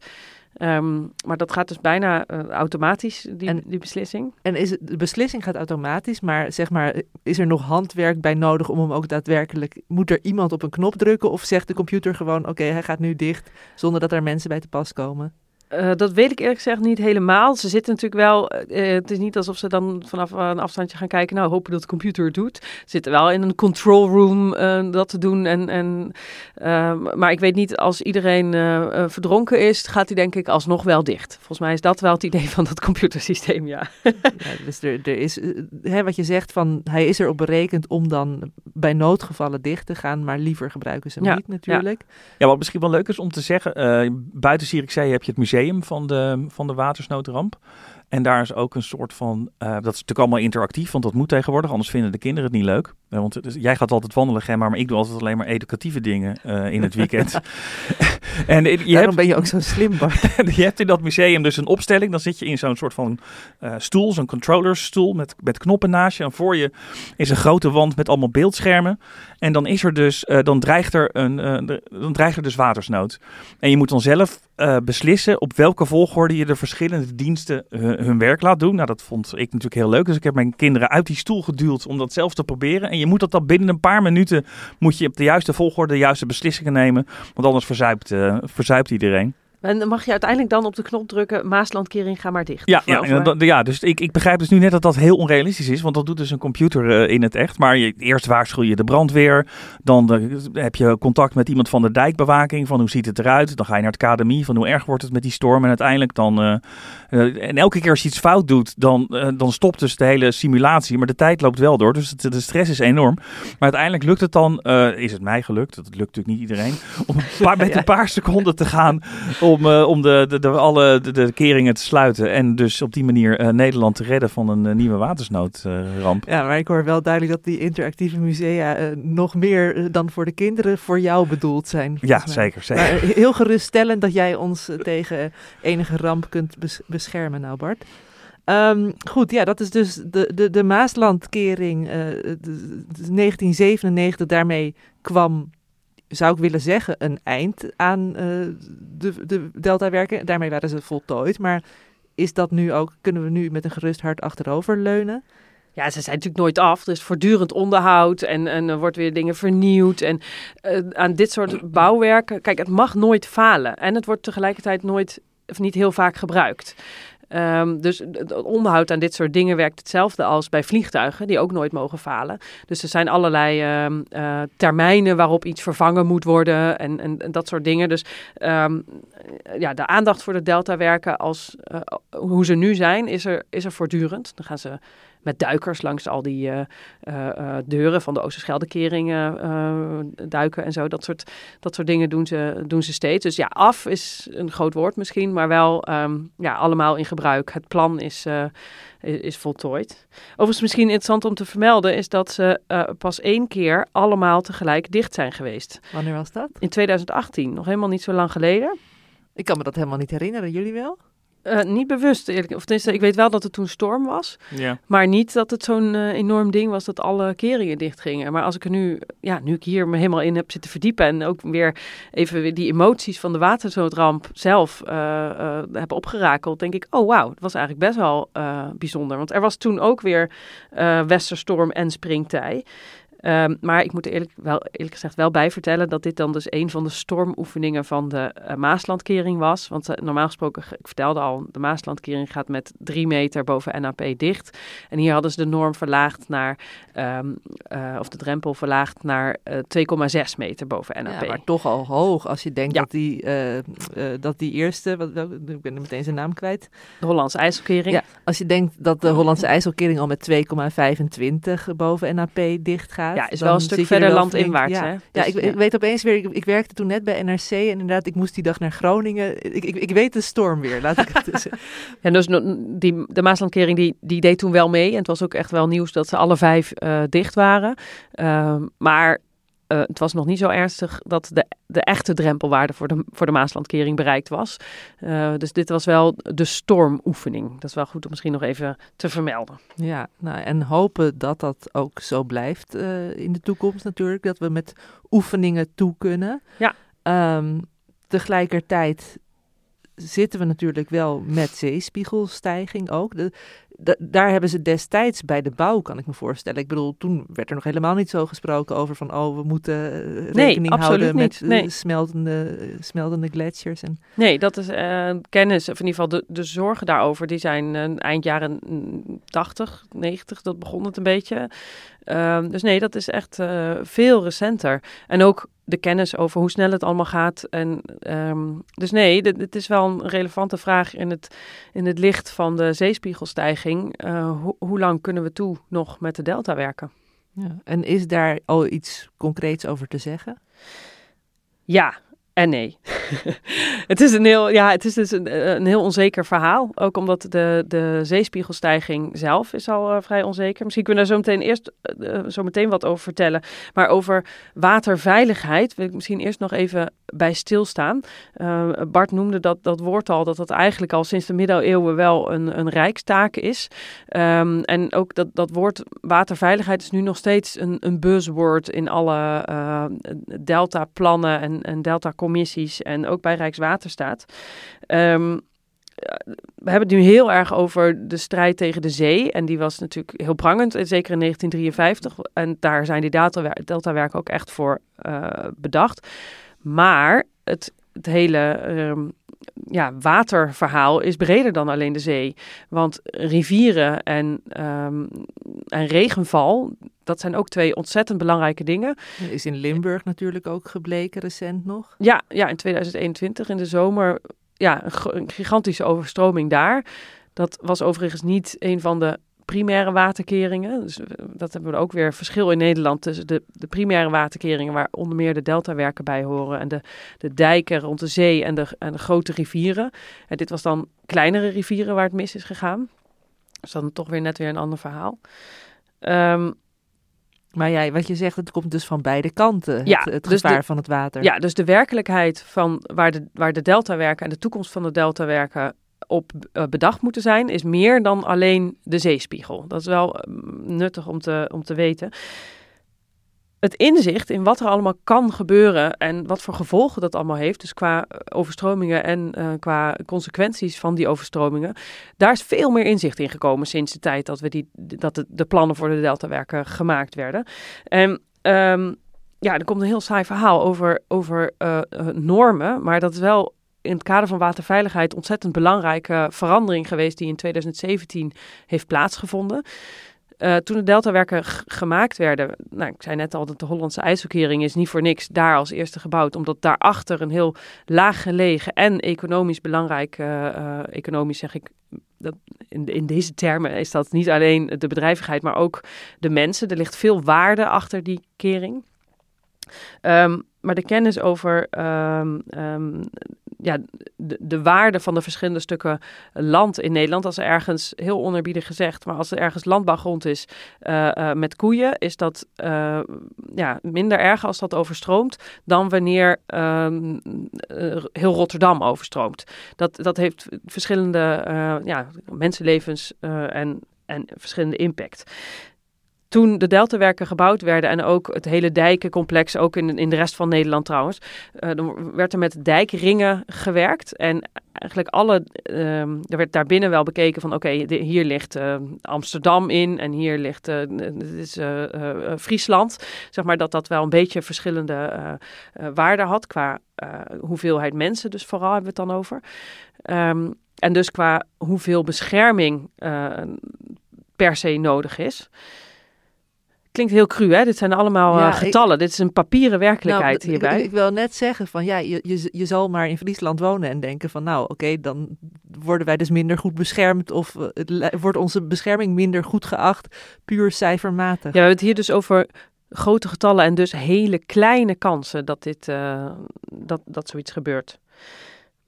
Um, maar dat gaat dus bijna uh, automatisch, die, en, die beslissing. En is het, de beslissing gaat automatisch, maar zeg maar, is er nog handwerk bij nodig om hem ook daadwerkelijk... Moet er iemand op een knop drukken of zegt de computer gewoon... oké, okay, hij gaat nu dicht, zonder dat er mensen bij te pas komen? Uh, dat weet ik eerlijk gezegd niet helemaal. Ze zitten natuurlijk wel. Uh, het is niet alsof ze dan vanaf een afstandje gaan kijken. Nou, hopen dat de computer het doet. Ze zitten wel in een control room uh, dat te doen. En, en, maar ik weet niet, als iedereen verdronken is, gaat hij denk ik alsnog wel dicht. Volgens mij is dat wel het idee van dat computersysteem, ja. ja dus er, er is, hè, wat je zegt, van hij is erop berekend om dan bij noodgevallen dicht te gaan. Maar liever gebruiken ze hem ja, niet natuurlijk. Ja. ja. wat misschien wel leuk is om te zeggen. buiten Zierikzee heb je het museum van de, van de watersnoodramp. En daar is ook een soort van, uh, dat is natuurlijk allemaal interactief, want dat moet tegenwoordig, anders vinden de kinderen het niet leuk. Want dus, jij gaat altijd wandelen, Gemma, maar ik doe altijd alleen maar educatieve dingen uh, in het weekend. en je Daarom hebt, ben je ook zo slim, Bart. je hebt in dat museum dus een opstelling, dan zit je in zo'n soort van stoel, zo'n controllerstoel met, met knoppen naast je. En voor je is een grote wand met allemaal beeldschermen. En dan is er dus, dan dreigt er, een, dan dreigt er dus watersnood. En je moet dan zelf beslissen op welke volgorde je de verschillende diensten hun werk laat doen. Nou, dat vond ik natuurlijk heel leuk. Dus ik heb mijn kinderen uit die stoel geduwd om dat zelf te proberen. En je moet dat dan binnen een paar minuten, moet je op de juiste volgorde de juiste beslissingen nemen. Want anders verzuipt, verzuipt iedereen. En mag je uiteindelijk dan op de knop drukken, Maaslandkering, ga maar dicht. Ja, ja, ja, ja, dus ik, ik begrijp dus nu net dat dat heel onrealistisch is, want dat doet dus een computer uh, in het echt. Maar je, eerst waarschuw je de brandweer, dan uh, heb je contact met iemand van de dijkbewaking, van hoe ziet het eruit. Dan ga je naar het KDMI, van hoe erg wordt het met die storm. En uiteindelijk dan, uh, en elke keer als je iets fout doet, dan, dan stopt dus de hele simulatie. Maar de tijd loopt wel door, dus het, de stress is enorm. Maar uiteindelijk lukt het dan, is het mij gelukt, dat lukt natuurlijk niet iedereen, om een paar, met een paar seconden te gaan om, uh, om de, de, de, alle de, de, keringen te sluiten. En dus op die manier uh, Nederland te redden van een uh, nieuwe watersnoodramp. ja, maar ik hoor wel duidelijk dat die interactieve musea nog meer dan voor de kinderen voor jou bedoeld zijn. Ja, zeker. zeker. Maar heel geruststellend dat jij ons tegen enige ramp kunt bes beschermen, nou Bart. Um, goed, ja, dat is dus de, de, de Maaslandkering uh, 1997. Daarmee kwam zou ik willen zeggen, een eind aan uh, de, de deltawerken. Daarmee waren ze voltooid. Maar is dat nu ook, kunnen we nu met een gerust hart achterover leunen? Ja, ze zijn natuurlijk nooit af. Er is voortdurend onderhoud en, en er wordt weer dingen vernieuwd. En uh, aan dit soort bouwwerken, kijk, het mag nooit falen. En het wordt tegelijkertijd nooit, of niet heel vaak gebruikt. Um, dus het onderhoud aan dit soort dingen werkt hetzelfde als bij vliegtuigen, die ook nooit mogen falen. Dus er zijn allerlei uh, termijnen waarop iets vervangen moet worden en, en, en dat soort dingen. Dus um, ja, de aandacht voor de deltawerken als uh, hoe ze nu zijn, is er, is er voortdurend. Dan gaan ze met duikers langs al die uh, uh, deuren van de Oosterscheldekeringen duiken en zo. Dat soort, dat soort dingen doen ze, doen ze steeds. Dus ja, af is een groot woord misschien, maar wel um, ja, allemaal in gebruik. Het plan is, is, is, voltooid. Overigens misschien interessant om te vermelden is dat ze pas één keer allemaal tegelijk dicht zijn geweest. Wanneer was dat? In 2018, nog helemaal niet zo lang geleden. Ik kan me dat helemaal niet herinneren. Jullie wel? Uh, niet bewust, eerlijk. Of tenminste, ik weet wel dat het toen storm was. Ja. Maar niet dat het zo'n uh, enorm ding was dat alle keringen dicht gingen. Maar als ik er nu, ja, nu ik hier me helemaal in heb zitten verdiepen en ook weer even die emoties van de watersnoodramp zelf uh, heb opgerakeld, denk ik, oh wauw, het was eigenlijk best wel bijzonder. Want er was toen ook weer westerstorm en springtij. Ehm, maar ik moet er eerlijk, wel, eerlijk gezegd wel bij vertellen dat dit dan dus een van de stormoefeningen van de uh, Maaslandkering was. Want uh, normaal gesproken, ik vertelde al, de Maaslandkering gaat met drie meter boven NAP dicht. En hier hadden ze de norm verlaagd naar, um, uh, of de drempel verlaagd naar 2,6 meter boven NAP. Ja, maar toch al hoog als je denkt ja. dat, die, dat die eerste, wat, ik ben meteen zijn naam kwijt. De Hollandse IJsselkering. Ja, als je denkt dat de Hollandse IJsselkering al met 2,25 boven NAP dicht gaat. Ja, is wel een stuk verder landinwaarts. Ja, hè? ja, Dus, ik, ik, weet opeens weer, ik, ik, werkte toen net bij NRC en inderdaad, ik moest die dag naar Groningen. Ik, ik, ik weet de storm weer, laat ik het tussen. ja, dus die, de Maaslandkering die, die deed toen wel mee. En het was ook echt wel nieuws dat ze alle vijf uh, dicht waren. Uh, maar uh, het was nog niet zo ernstig dat de, de echte drempelwaarde voor de, voor de Maaslandkering bereikt was. Uh, dus dit was wel de stormoefening. Dat is wel goed om misschien nog even te vermelden. Ja, nou, en hopen dat dat ook zo blijft uh, in de toekomst natuurlijk. Dat we met oefeningen toe kunnen. Ja. Um, tegelijkertijd zitten we natuurlijk wel met zeespiegelstijging ook. De, de, daar hebben ze destijds bij de bouw, kan ik me voorstellen. Ik bedoel, toen werd er nog helemaal niet zo gesproken over van... oh, we moeten rekening nee, houden met nee. smeltende, smeltende gletsjers. En... Nee, dat is uh, kennis, of in ieder geval de, de zorgen daarover... die zijn uh, eind jaren 80, 90, dat begon het een beetje... Uh, dus nee, dat is echt veel recenter. En ook de kennis over hoe snel het allemaal gaat. En, um, dus nee, het is wel een relevante vraag in het, in het licht van de zeespiegelstijging. Uh, ho hoe lang kunnen we toe nog met de delta werken? Ja. En is daar al iets concreets over te zeggen? Ja, en nee. het is een heel, ja, het is dus een, een, heel onzeker verhaal. Ook omdat de, de zeespiegelstijging zelf is al uh, vrij onzeker. Misschien kunnen we daar zo meteen eerst zo meteen wat over vertellen. Maar over waterveiligheid wil ik misschien eerst nog even bij stilstaan. Bart noemde dat, dat woord al, dat dat eigenlijk al sinds de middeleeuwen wel een, een rijkstaak is. Um, en ook dat, dat woord waterveiligheid is nu nog steeds een, een buzzword in alle delta-plannen en, en delta-commissies en ook bij Rijkswaterstaat. Um, we hebben het nu heel erg over de strijd tegen de zee. En die was natuurlijk heel prangend, zeker in 1953. En daar zijn die deltawerken ook echt voor uh, bedacht. Maar het, het hele um, ja, waterverhaal is breder dan alleen de zee. Want rivieren en, um, en regenval, dat zijn ook twee ontzettend belangrijke dingen. Is in Limburg natuurlijk ook gebleken recent nog? Ja, ja in 2021 in de zomer. Ja, een, een gigantische overstroming daar. Dat was overigens niet een van de primaire waterkeringen. Dus dat hebben we ook weer verschil in Nederland tussen de, de primaire waterkeringen, waar onder meer de deltawerken bij horen, en de, de dijken rond de zee en de, en de grote rivieren. En dit was dan kleinere rivieren waar het mis is gegaan. Dus dan toch weer net weer een ander verhaal. Um, maar jij, wat je zegt, het komt dus van beide kanten, ja, het, het dus gevaar de, van het water. Ja, dus de werkelijkheid van waar de, waar de deltawerken en de toekomst van de deltawerken op uh, bedacht moeten zijn, is meer dan alleen de zeespiegel. Dat is wel uh, nuttig om te, om te weten. Het inzicht in wat er allemaal kan gebeuren en wat voor gevolgen dat allemaal heeft, dus qua overstromingen en uh, qua consequenties van die overstromingen, daar is veel meer inzicht in gekomen sinds de tijd dat, we die, dat de, plannen voor de deltawerken gemaakt werden. En um, ja, er komt een heel saai verhaal over, over normen, maar dat is wel in het kader van waterveiligheid ontzettend belangrijke verandering geweest die in 2017 heeft plaatsgevonden. Uh, toen de deltawerken gemaakt werden, nou, ik zei net al dat de Hollandse IJsselkering is niet voor niks daar als eerste gebouwd, omdat daarachter een heel laag gelegen en economisch belangrijk, uh, economisch zeg ik, dat in, deze termen is dat niet alleen de bedrijvigheid, maar ook de mensen. Er ligt veel waarde achter die kering. Um, maar de kennis over um, um, ja, de, de, waarde van de verschillende stukken land in Nederland. Als er ergens, heel onerbiedig gezegd, maar als er ergens landbouwgrond is uh, uh, met koeien, is dat uh, ja, minder erg als dat overstroomt dan wanneer um, heel Rotterdam overstroomt. Dat, dat heeft verschillende ja, mensenlevens en, en verschillende impact. Toen de deltawerken gebouwd werden en ook het hele dijkencomplex, ook in, in de rest van Nederland trouwens, uh, dan werd er met dijkringen gewerkt. En eigenlijk alle, uh, er werd daarbinnen wel bekeken van oké, hier ligt uh, Amsterdam in en hier ligt dit is, Friesland. Zeg maar dat dat wel een beetje verschillende waarden had qua hoeveelheid mensen, dus vooral hebben we het dan over. Um, en dus qua hoeveel bescherming per se nodig is. Klinkt heel cru, hè? Dit zijn allemaal ja, getallen. Dit is een papieren werkelijkheid nou, hierbij. Ik, ik, wil net zeggen van ja, je, je, je zal maar in Friesland wonen en denken van nou oké, dan worden wij dus minder goed beschermd of het, wordt onze bescherming minder goed geacht, puur cijfermatig. Ja, we hebben het hier dus over grote getallen en dus hele kleine kansen dat, dit, uh, dat, dat zoiets gebeurt.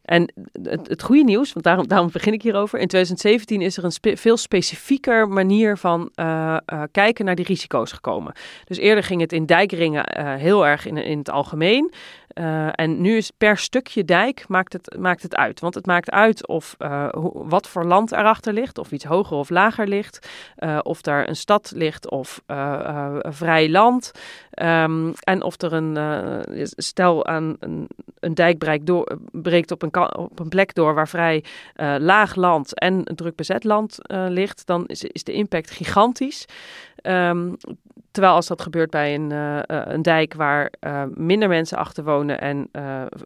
En het, het, goede nieuws, want daarom, daarom begin ik hierover. In 2017 is er een veel specifieker manier van uh, uh, kijken naar die risico's gekomen. Dus eerder ging het in dijkringen uh, heel erg in, in het algemeen. Uh, en nu is per stukje dijk maakt het, maakt het uit. Want het maakt uit of uh, wat voor land erachter ligt, of iets hoger of lager ligt, uh, of daar een stad ligt of vrij land. Um, en of er een stel aan een, een dijk breekt, door, breekt op een, op een plek door waar vrij laag land en druk bezet land ligt, dan is, is de impact gigantisch. Um, terwijl als dat gebeurt bij een, uh, een dijk waar uh, minder mensen achter wonen en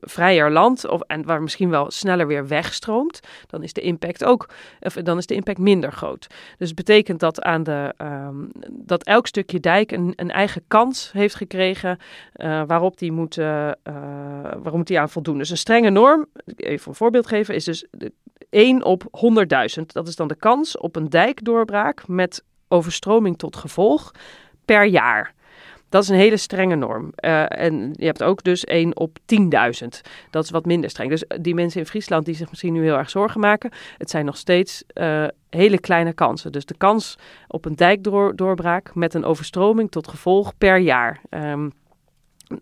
vrijer land, of, en waar misschien wel sneller weer wegstroomt, dan is de impact ook, of, dan is de impact minder groot. Dus het betekent dat, aan de, um, dat elk stukje dijk een, een eigen kans heeft gekregen waarop die moet, waarom die aan voldoen. Dus een strenge norm, even een voorbeeld geven, is dus 1 op 100.000. Dat is dan de kans op een dijkdoorbraak met overstroming tot gevolg per jaar. Dat is een hele strenge norm. Uh, en je hebt ook dus 1 op 10.000. Dat is wat minder streng. Dus die mensen in Friesland die zich misschien nu heel erg zorgen maken, het zijn nog steeds uh, hele kleine kansen. Dus de kans op een dijkdoorbraak met een overstroming tot gevolg per jaar. Um,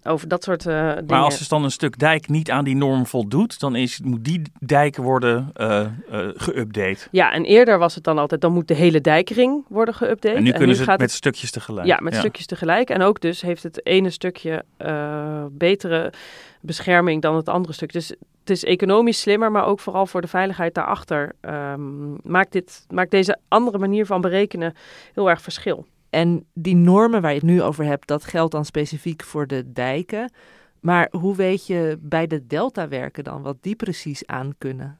over dat soort uh, dingen. Maar als dus dan een stuk dijk niet aan die norm voldoet, dan is, moet die dijk worden uh, uh, geüpdate. Ja, en eerder was het dan altijd, dan moet de hele dijkring worden geüpdate. En nu kunnen en nu ze het met stukjes tegelijk. Ja, met stukjes tegelijk. En ook dus heeft het ene stukje betere bescherming dan het andere stuk. Dus het is economisch slimmer, maar ook vooral voor de veiligheid daarachter um, maakt, dit, maakt deze andere manier van berekenen heel erg verschil. En die normen waar je het nu over hebt, dat geldt dan specifiek voor de dijken. Maar hoe weet je bij de deltawerken dan wat die precies aan kunnen?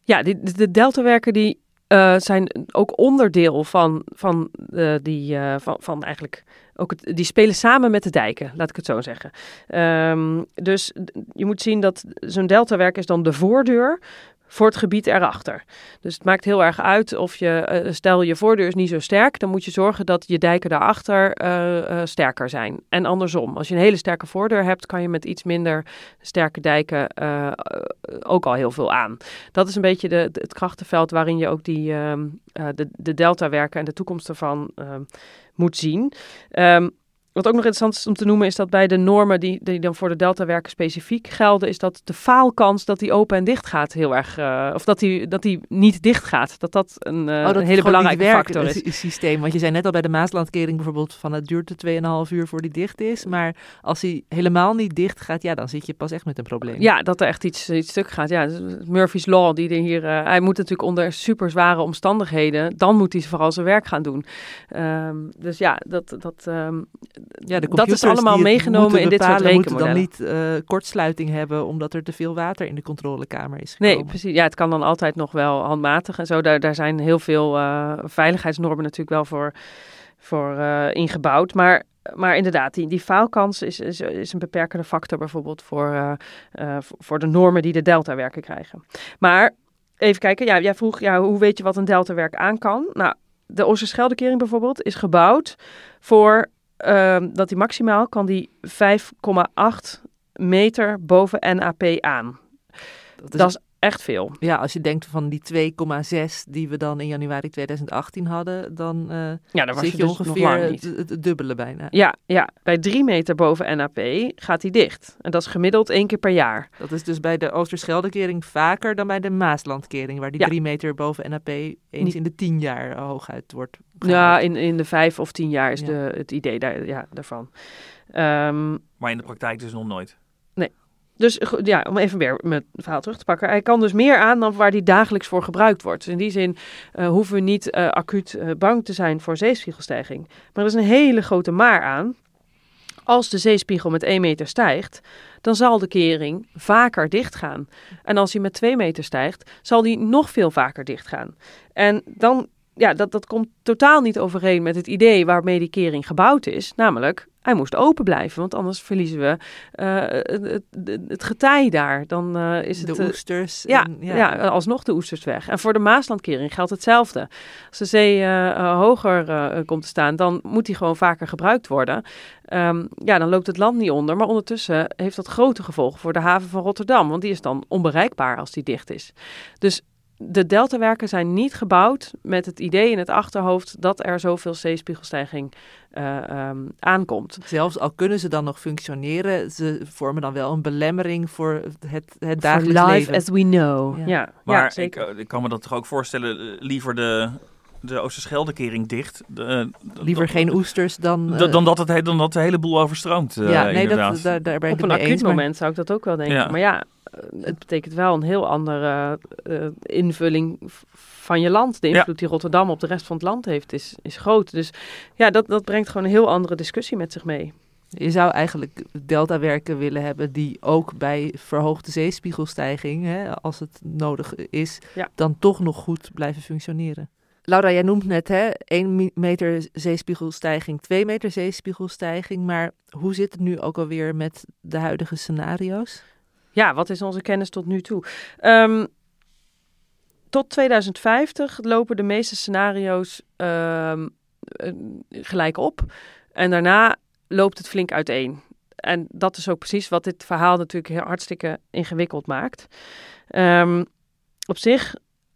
Ja, die, de deltawerken die uh, zijn ook onderdeel van, van, uh, die, uh, van, van eigenlijk ook die spelen samen met de dijken, laat ik het zo zeggen. Um, dus je moet zien dat zo'n deltawerk is dan de voordeur voor het gebied erachter. Dus het maakt heel erg uit of je, uh, stel je voordeur is niet zo sterk, dan moet je zorgen dat je dijken daarachter uh, sterker zijn. En andersom, als je een hele sterke voordeur hebt, kan je met iets minder sterke dijken ook al heel veel aan. Dat is een beetje de, het krachtenveld waarin je ook die, ehm, de, de delta-werken en de toekomst ervan ehm, moet zien. Um, wat ook nog interessant is om te noemen, is dat bij de normen die, die dan voor de deltawerken specifiek gelden, is dat de faalkans dat die open en dicht gaat heel erg, uh, of dat die, dat die niet dicht gaat, dat dat een, uh, oh, dat een hele belangrijke factor is. Het systeem, want je zei net al bij de Maaslandkering bijvoorbeeld van het duurt 2,5 uur voor die dicht is, maar als hij helemaal niet dicht gaat, ja, dan zit je pas echt met een probleem. Ja, dat er echt iets, iets stuk gaat. Ja, Murphy's Law, die er hier, uh, hij moet natuurlijk onder super zware omstandigheden, dan moet hij vooral zijn werk gaan doen. Um, dus ja, dat, dat um, ja, de dat is allemaal meegenomen in dit soort rekenmodellen. moeten dan niet uh, kortsluiting hebben omdat er te veel water in de controlekamer is gekomen. Nee, precies. Ja, het kan dan altijd nog wel handmatig en zo. Daar, daar zijn heel veel uh, veiligheidsnormen natuurlijk wel voor, voor uh, ingebouwd. Maar maar inderdaad, die, die faalkans is, is, is, een beperkende factor bijvoorbeeld voor, uh, uh, voor de normen die de deltawerken krijgen. Maar even kijken, ja, jij vroeg ja, hoe weet je wat een deltawerk aan kan? Nou, de Oosterscheldekering bijvoorbeeld is gebouwd voor uh, dat die maximaal kan die 5,8 meter boven NAP aan. Dat is, echt veel. Ja, als je denkt van die 2,6 die we dan in januari 2018 hadden, dan uh, ja, daar was zit je, je, dus ongeveer het, dubbele bijna. Ja, ja, bij drie meter boven NAP gaat hij dicht. En dat is gemiddeld één keer per jaar. Dat is dus bij de Oosterscheldekering vaker dan bij de Maaslandkering, waar die Ja. drie meter boven NAP eens Niet- in de tien jaar hooguit wordt Ja, gehaald. in, in de vijf of tien jaar is Ja. de, het idee daar, ja, daarvan. Ehm, Maar in de praktijk dus nog nooit. Dus go- ja, om even weer mijn verhaal terug te pakken. Hij kan dus meer aan dan waar die dagelijks voor gebruikt wordt. Dus in die zin eh, hoeven we niet eh, acuut eh, bang te zijn voor zeespiegelstijging. Maar er is een hele grote maar aan. Als de zeespiegel met 1 meter stijgt, dan zal de kering vaker dichtgaan. En als hij met 2 meter stijgt, zal die nog veel vaker dichtgaan. En dan, ja, dat, dat komt totaal niet overeen met het idee waarmee die kering gebouwd is. Namelijk, hij moest open blijven, want anders verliezen we eh, het, het, getij daar. Dan eh, is het... de eh, oesters. ja, en- ja. alsnog de oesters weg. En voor de Maaslandkering geldt hetzelfde. Als de zee hoger komt te staan, dan moet die gewoon vaker gebruikt worden. Ehm, ja, dan loopt het land niet onder. Maar ondertussen heeft dat grote gevolgen voor de haven van Rotterdam. Want die is dan onbereikbaar als die dicht is. Dus de deltawerken zijn niet gebouwd met het idee in het achterhoofd dat er zoveel zeespiegelstijging eh, ehm, aankomt. Zelfs al kunnen ze dan nog functioneren, ze vormen dan wel een belemmering voor het, het For dagelijks life leven. as we know. Ja. Ja, ja, Maar ik, zeker. eh, ik kan me dat toch ook voorstellen, eh, liever de, de Oosterscheldekering dicht. de- Liever geen oesters dan... dan, dan, dat het, he- dan dat de hele boel overstroomt. eh, ja, nee, inderdaad. dat, daar, daar ben ik Op een acuut eens. maar- moment zou ik dat ook wel denken. Ja. Maar ja, het betekent wel een heel andere eh, invulling van je land. De Ja. invloed die Rotterdam op de rest van het land heeft, is, is groot. Dus ja, dat, dat brengt gewoon een heel andere discussie met zich mee. Je zou eigenlijk deltawerken willen hebben die ook bij verhoogde zeespiegelstijging, hè, als het nodig is, Ja. dan toch nog goed blijven functioneren. Laura, jij noemt net hè, 1 meter zeespiegelstijging, 2 meter zeespiegelstijging, maar hoe zit het nu ook alweer met de huidige scenario's? Ja, wat is onze kennis tot nu toe? Ehm, tot 2050 lopen de meeste scenario's ehm, eh, gelijk op. En daarna loopt het flink uiteen. En dat is ook precies wat dit verhaal natuurlijk heel hartstikke ingewikkeld maakt. Ehm, op zich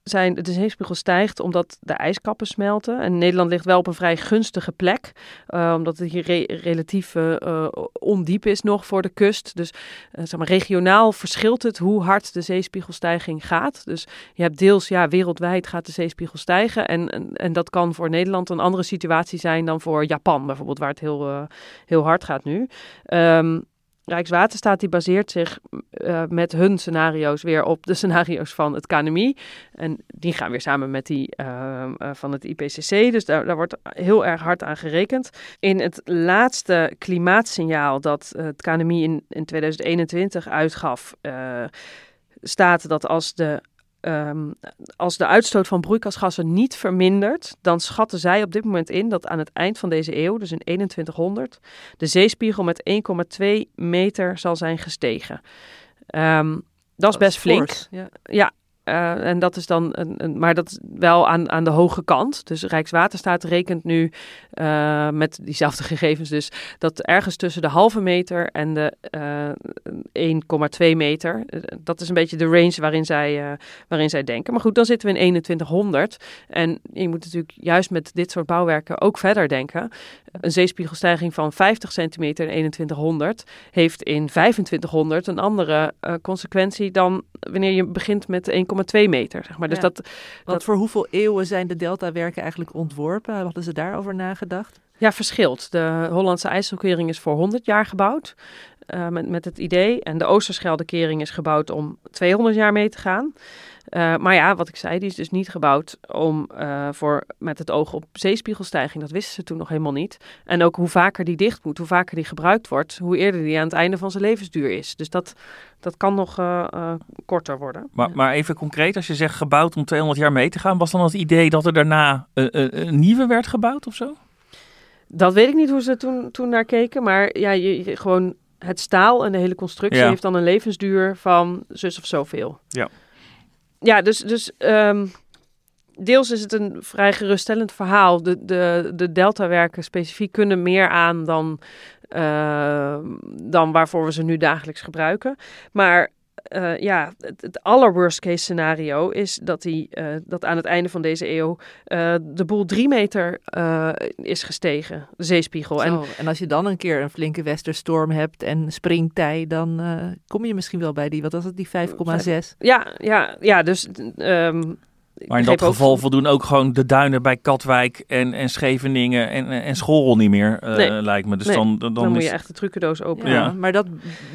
zijn de zeespiegel stijgt omdat de ijskappen smelten. En Nederland ligt wel op een vrij gunstige plek. eh, omdat het hier re- relatief eh, eh, ondiep is nog voor de kust. Dus zeg maar, regionaal verschilt het hoe hard de zeespiegelstijging gaat. Dus je hebt deels, ja, wereldwijd gaat de zeespiegel stijgen. En, en, dat kan voor Nederland een andere situatie zijn dan voor Japan bijvoorbeeld, waar het heel, heel hard gaat nu. Ehm, Rijkswaterstaat die baseert zich eh, met hun scenario's weer op de scenario's van het KNMI. En die gaan weer samen met die ehm, eh, van het IPCC. Dus daar, daar wordt heel erg hard aan gerekend. In het laatste klimaatsignaal dat eh, het KNMI in, in 2021 uitgaf, eh, staat dat als de, ehm, als de uitstoot van broeikasgassen niet vermindert, dan schatten zij op dit moment in dat aan het eind van deze eeuw, dus in 2100, de zeespiegel met 1,2 meter zal zijn gestegen. Ehm, dat is best flink. Ja. Ja, eh, en dat is dan een, een, maar dat is wel aan, aan de hoge kant. Dus Rijkswaterstaat rekent nu eh, met diezelfde gegevens dus dat ergens tussen de halve meter en de eh 1,2 meter, eh, dat is een beetje de range waarin zij, waarin zij denken. Maar goed, dan zitten we in 2100 en je moet natuurlijk juist met dit soort bouwwerken ook verder denken. Een zeespiegelstijging van 50 centimeter in 2100 heeft in 2500 een andere consequentie dan wanneer je begint met 1,2 meter. Zeg maar. Dus Ja. dat, Want Dat- voor hoeveel eeuwen zijn de deltawerken eigenlijk ontworpen? Hadden ze daarover nagedacht? Ja, verschilt. De Hollandse IJsselkering is voor 100 jaar gebouwd eh, met, met het idee. En de Oosterscheldekering is gebouwd om 200 jaar mee te gaan. Eh, maar ja, wat ik zei, die is dus niet gebouwd om eh, voor, met het oog op zeespiegelstijging. Dat wisten ze toen nog helemaal niet. En ook hoe vaker die dicht moet, hoe vaker die gebruikt wordt, hoe eerder die aan het einde van zijn levensduur is. Dus dat, dat kan nog eh, korter worden. Maar, maar even concreet, als je zegt gebouwd om 200 jaar mee te gaan, was dan het idee dat er daarna een nieuwe werd gebouwd of zo? Dat weet ik niet hoe ze toen, toen naar keken. Maar ja, je, je- gewoon het staal en de hele constructie Ja. heeft dan een levensduur van zus of zoveel. Ja. Ja, dus, dus ehm, deels is het een vrij geruststellend verhaal. De, de, de deltawerken specifiek kunnen meer aan dan, ehm, dan waarvoor we ze nu dagelijks gebruiken. Maar uh, ja, het, het aller case scenario is dat, die, uh, dat aan het einde van deze eeuw uh, de boel drie meter is gestegen, de zeespiegel. Zo, en, en als je dan een keer een flinke westerstorm hebt en springtij, dan kom je misschien wel bij die, wat was het, die 5,6? Ja, ja, ja, dus um, maar in dat geval ook... voldoen ook gewoon de duinen bij Katwijk en, en Scheveningen en, en Schorrel niet meer, uh, nee. lijkt me. Dus nee. dan, dan, dan, moet is... je echt de trucendoos openen. Ja, ja, maar dat,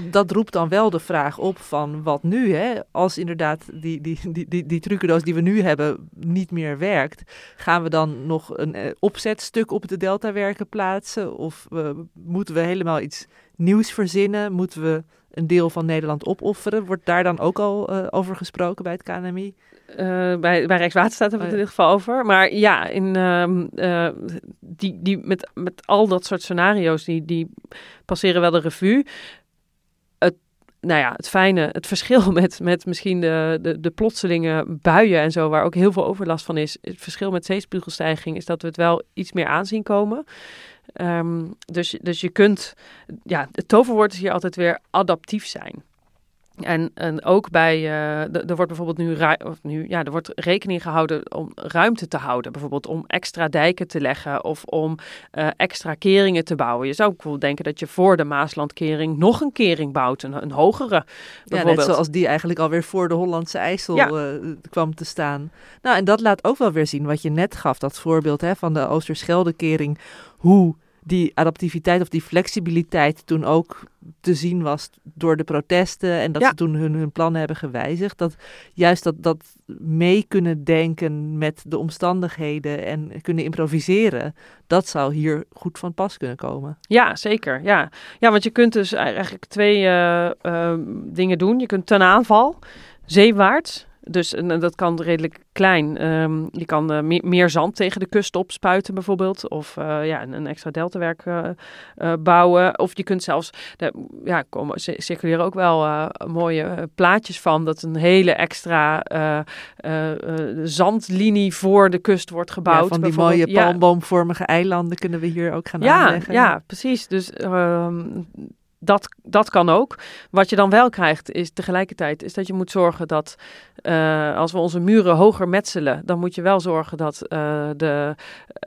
dat roept dan wel de vraag op van wat nu, hè? Als inderdaad die, die, die, die, die trucendoos die we nu hebben niet meer werkt, gaan we dan nog een uh, opzetstuk op de deltawerken plaatsen? Of uh, moeten we helemaal iets nieuws verzinnen? Moeten we een deel van Nederland opofferen? Wordt daar dan ook al over gesproken bij het KNMI? Uh, bij, bij Rijkswaterstaat hebben we het in ieder geval over. Maar ja, in, uh, uh, die, die, met, met al dat soort scenario's, die, die passeren wel de revue. Het, nou ja, het fijne, het verschil met, met misschien de, de, de plotselinge buien en zo, waar ook heel veel overlast van is. Het verschil met zeespiegelstijging is dat we het wel iets meer aanzien komen. Um, dus, dus je kunt, ja, het toverwoord is hier altijd weer adaptief zijn. En, en ook bij, uh, er wordt bijvoorbeeld nu, of nu, ja, er wordt rekening gehouden om ruimte te houden. Bijvoorbeeld om extra dijken te leggen of om uh, extra keringen te bouwen. Je zou bijvoorbeeld denken dat je voor de Maaslandkering nog een kering bouwt, een, een hogere. Ja, net zoals die eigenlijk alweer voor de Hollandse IJssel ja. uh, kwam te staan. Nou, en dat laat ook wel weer zien wat je net gaf, dat voorbeeld hè, van de Oosterscheldekering. Hoe die adaptiviteit of die flexibiliteit toen ook te zien was door de protesten en dat Ja. ze toen hun, hun plannen hebben gewijzigd. Dat juist dat, dat mee kunnen denken met de omstandigheden en kunnen improviseren, dat zou hier goed van pas kunnen komen. Ja, zeker. Ja. ja, want je kunt dus eigenlijk twee eh, eh, dingen doen. Je kunt ten aanval, zeewaarts. Dus en, dat kan redelijk klein. Ehm, je kan uh, meer, meer, zand tegen de kust opspuiten bijvoorbeeld. Of uh, ja, een, een, extra deltawerk uh, bouwen. Of je kunt zelfs, ja, komen, circuleren ook wel mooie plaatjes van. Dat een hele extra zandlinie voor de kust wordt gebouwd. Ja, van die mooie ja. palmboomvormige eilanden kunnen we hier ook gaan ja, aanleggen. Ja, precies. Dus um, dat, dat kan ook. Wat je dan wel krijgt is tegelijkertijd is dat je moet zorgen dat uh, als we onze muren hoger metselen, dan moet je wel zorgen dat, uh, de,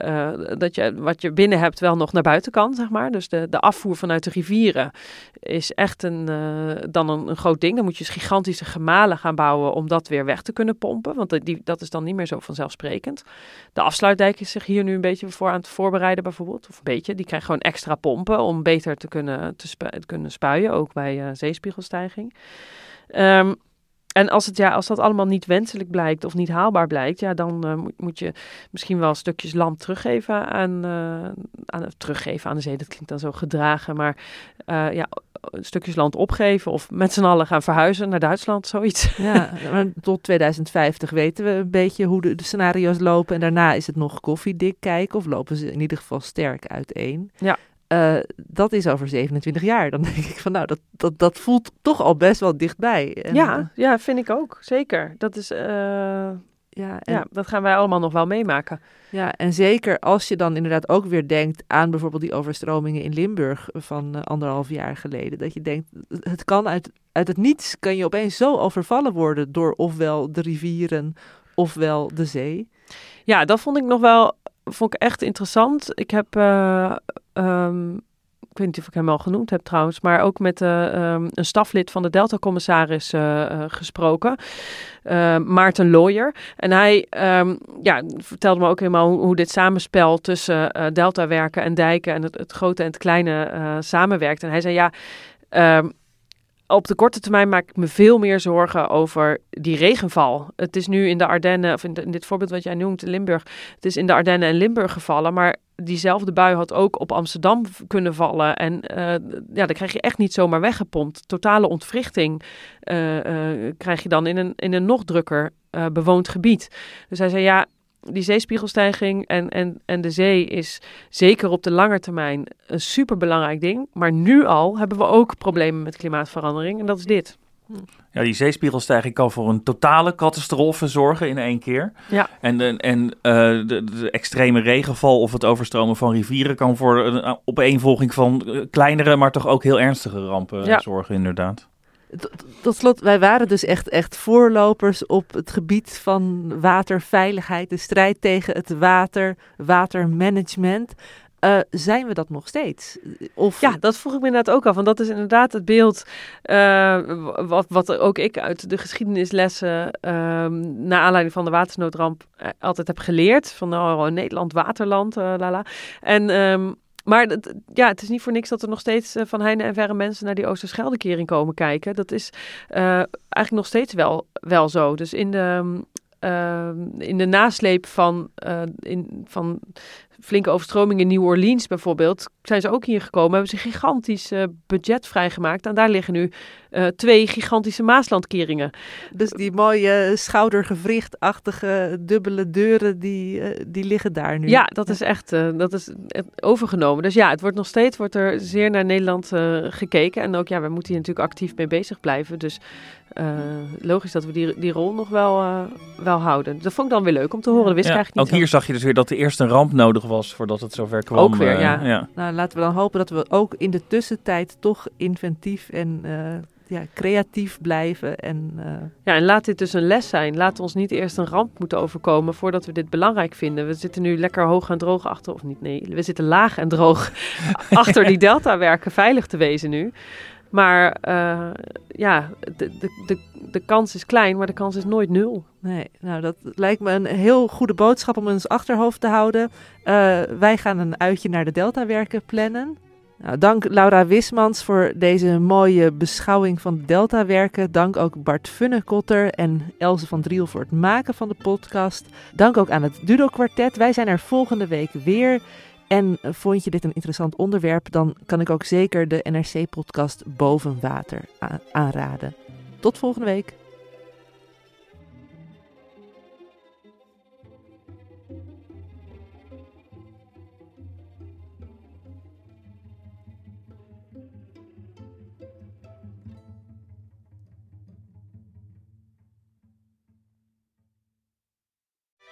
uh, dat je wat je binnen hebt wel nog naar buiten kan, zeg maar. Dus de, de afvoer vanuit de rivieren is echt een, dan een, groot ding. Dan moet je dus gigantische gemalen gaan bouwen om dat weer weg te kunnen pompen, want die, dat is dan niet meer zo vanzelfsprekend. De afsluitdijk is zich hier nu een beetje voor aan het voorbereiden bijvoorbeeld, of een beetje. Die krijgt gewoon extra pompen om beter te kunnen, te, spu kunnen spuien, ook bij zeespiegelstijging. Um, en als, het, ja, als dat allemaal niet wenselijk blijkt of niet haalbaar blijkt, ja, dan uh, moet, moet, je misschien wel stukjes land teruggeven aan, uh, aan, teruggeven aan de zee. Dat klinkt dan zo gedragen, maar uh, ja, stukjes land opgeven of met z'n allen gaan verhuizen naar Duitsland, zoiets. Ja, maar tot 2050 weten we een beetje hoe de, de, scenario's lopen. En daarna is het nog koffiedik kijken of lopen ze in ieder geval sterk uiteen. Ja. Uh, dat is over 27 jaar. Dan denk ik van nou, dat, dat, dat voelt toch al best wel dichtbij. En, ja, uh, ja, vind ik ook. Zeker. Dat is. Uh, ja, en, ja, dat gaan wij allemaal nog wel meemaken. Ja, en zeker als je dan inderdaad ook weer denkt aan bijvoorbeeld die overstromingen in Limburg van anderhalf jaar geleden. Dat je denkt, het kan uit, uit het niets, kan je opeens zo overvallen worden door ofwel de rivieren ofwel de zee. Ja, dat vond ik nog wel vond ik echt interessant. Ik heb, uh, um, ik weet niet of ik hem al genoemd heb trouwens, maar ook met uh, um, een staflid van de Delta-commissaris uh, gesproken, Maarten Looyer. En hij ja, vertelde me ook helemaal hoe, dit samenspel tussen Delta-werken en dijken en het, grote en het kleine samenwerkt. En hij zei ja op de korte termijn maak ik me veel meer zorgen over die regenval. Het is nu in de Ardennen, of in, in, dit voorbeeld wat jij noemt, Limburg. Het is in de Ardennen en Limburg gevallen, maar diezelfde bui had ook op Amsterdam kunnen vallen. En uh, ja, dan krijg je echt niet zomaar weggepompt. Totale ontwrichting uh, uh, krijg je dan in een, in een nog drukker bewoond gebied. Dus hij zei, ja, die zeespiegelstijging en, en, en de zee is zeker op de lange termijn een superbelangrijk ding. Maar nu al hebben we ook problemen met klimaatverandering en dat is dit. Ja, die zeespiegelstijging kan voor een totale catastrofe zorgen in één keer. Ja. En, en uh, de, de, extreme regenval of het overstromen van rivieren kan voor een opeenvolging van kleinere, maar toch ook heel ernstige rampen ja. zorgen, inderdaad. Tot slot, wij waren dus echt, echt voorlopers op het gebied van waterveiligheid, de strijd tegen het water, watermanagement. Uh, zijn we dat nog steeds? Of... Ja, dat vroeg ik me inderdaad ook af. Want dat is inderdaad het beeld uh, wat, wat ook ik uit de geschiedenislessen... Uh, naar aanleiding van de watersnoodramp eh, altijd heb geleerd. Van oh, Nederland, waterland, lala. En... Um, maar ja, het is niet voor niks dat er nog steeds van heine en verre mensen naar die Oosterscheldekering komen kijken. Dat is eigenlijk nog steeds wel, wel zo. Dus in de, uh, in de nasleep van, in, van flinke overstroming in New Orleans bijvoorbeeld, zijn ze ook hier gekomen, hebben ze een gigantisch uh, budget vrijgemaakt. En daar liggen nu uh, twee gigantische Maaslandkeringen. Dus die mooie schoudergewrichtachtige dubbele deuren, die, uh, die liggen daar nu. Ja, dat is echt dat is overgenomen. Dus ja, het wordt nog steeds wordt er zeer naar Nederland gekeken. En ook ja, we moeten hier natuurlijk actief mee bezig blijven. Dus logisch dat we die, die rol nog wel, wel houden. Dat vond ik dan weer leuk om te horen. Dat wist ja, ik eigenlijk niet. Ook hier zag je dus weer dat er eerst een ramp nodig was voordat het zover kwam. Ook weer, ja. ja. Nou, laten we dan hopen dat we ook in de tussentijd toch inventief en ja, creatief blijven. En, uh... Ja, en laat dit dus een les zijn. Laat ons niet eerst een ramp moeten overkomen voordat we dit belangrijk vinden. We zitten nu lekker hoog en droog achter, of niet, nee, we zitten laag en droog achter die deltawerken veilig te wezen nu. Maar uh, ja, de, de, de, de kans is klein, maar de kans is nooit nul. Nee, nou dat lijkt me een heel goede boodschap om in ons achterhoofd te houden. Uh, wij gaan een uitje naar de Deltawerken plannen. Nou, dank Laura Wismans voor deze mooie beschouwing van de Deltawerken. Dank ook Bart Funnekotter en Else van Driel voor het maken van de podcast. Dank ook aan het Dudo Kwartet. Wij zijn er volgende week weer. En vond je dit een interessant onderwerp, dan kan ik ook zeker de NRC-podcast Boven Water aanraden. Tot volgende week.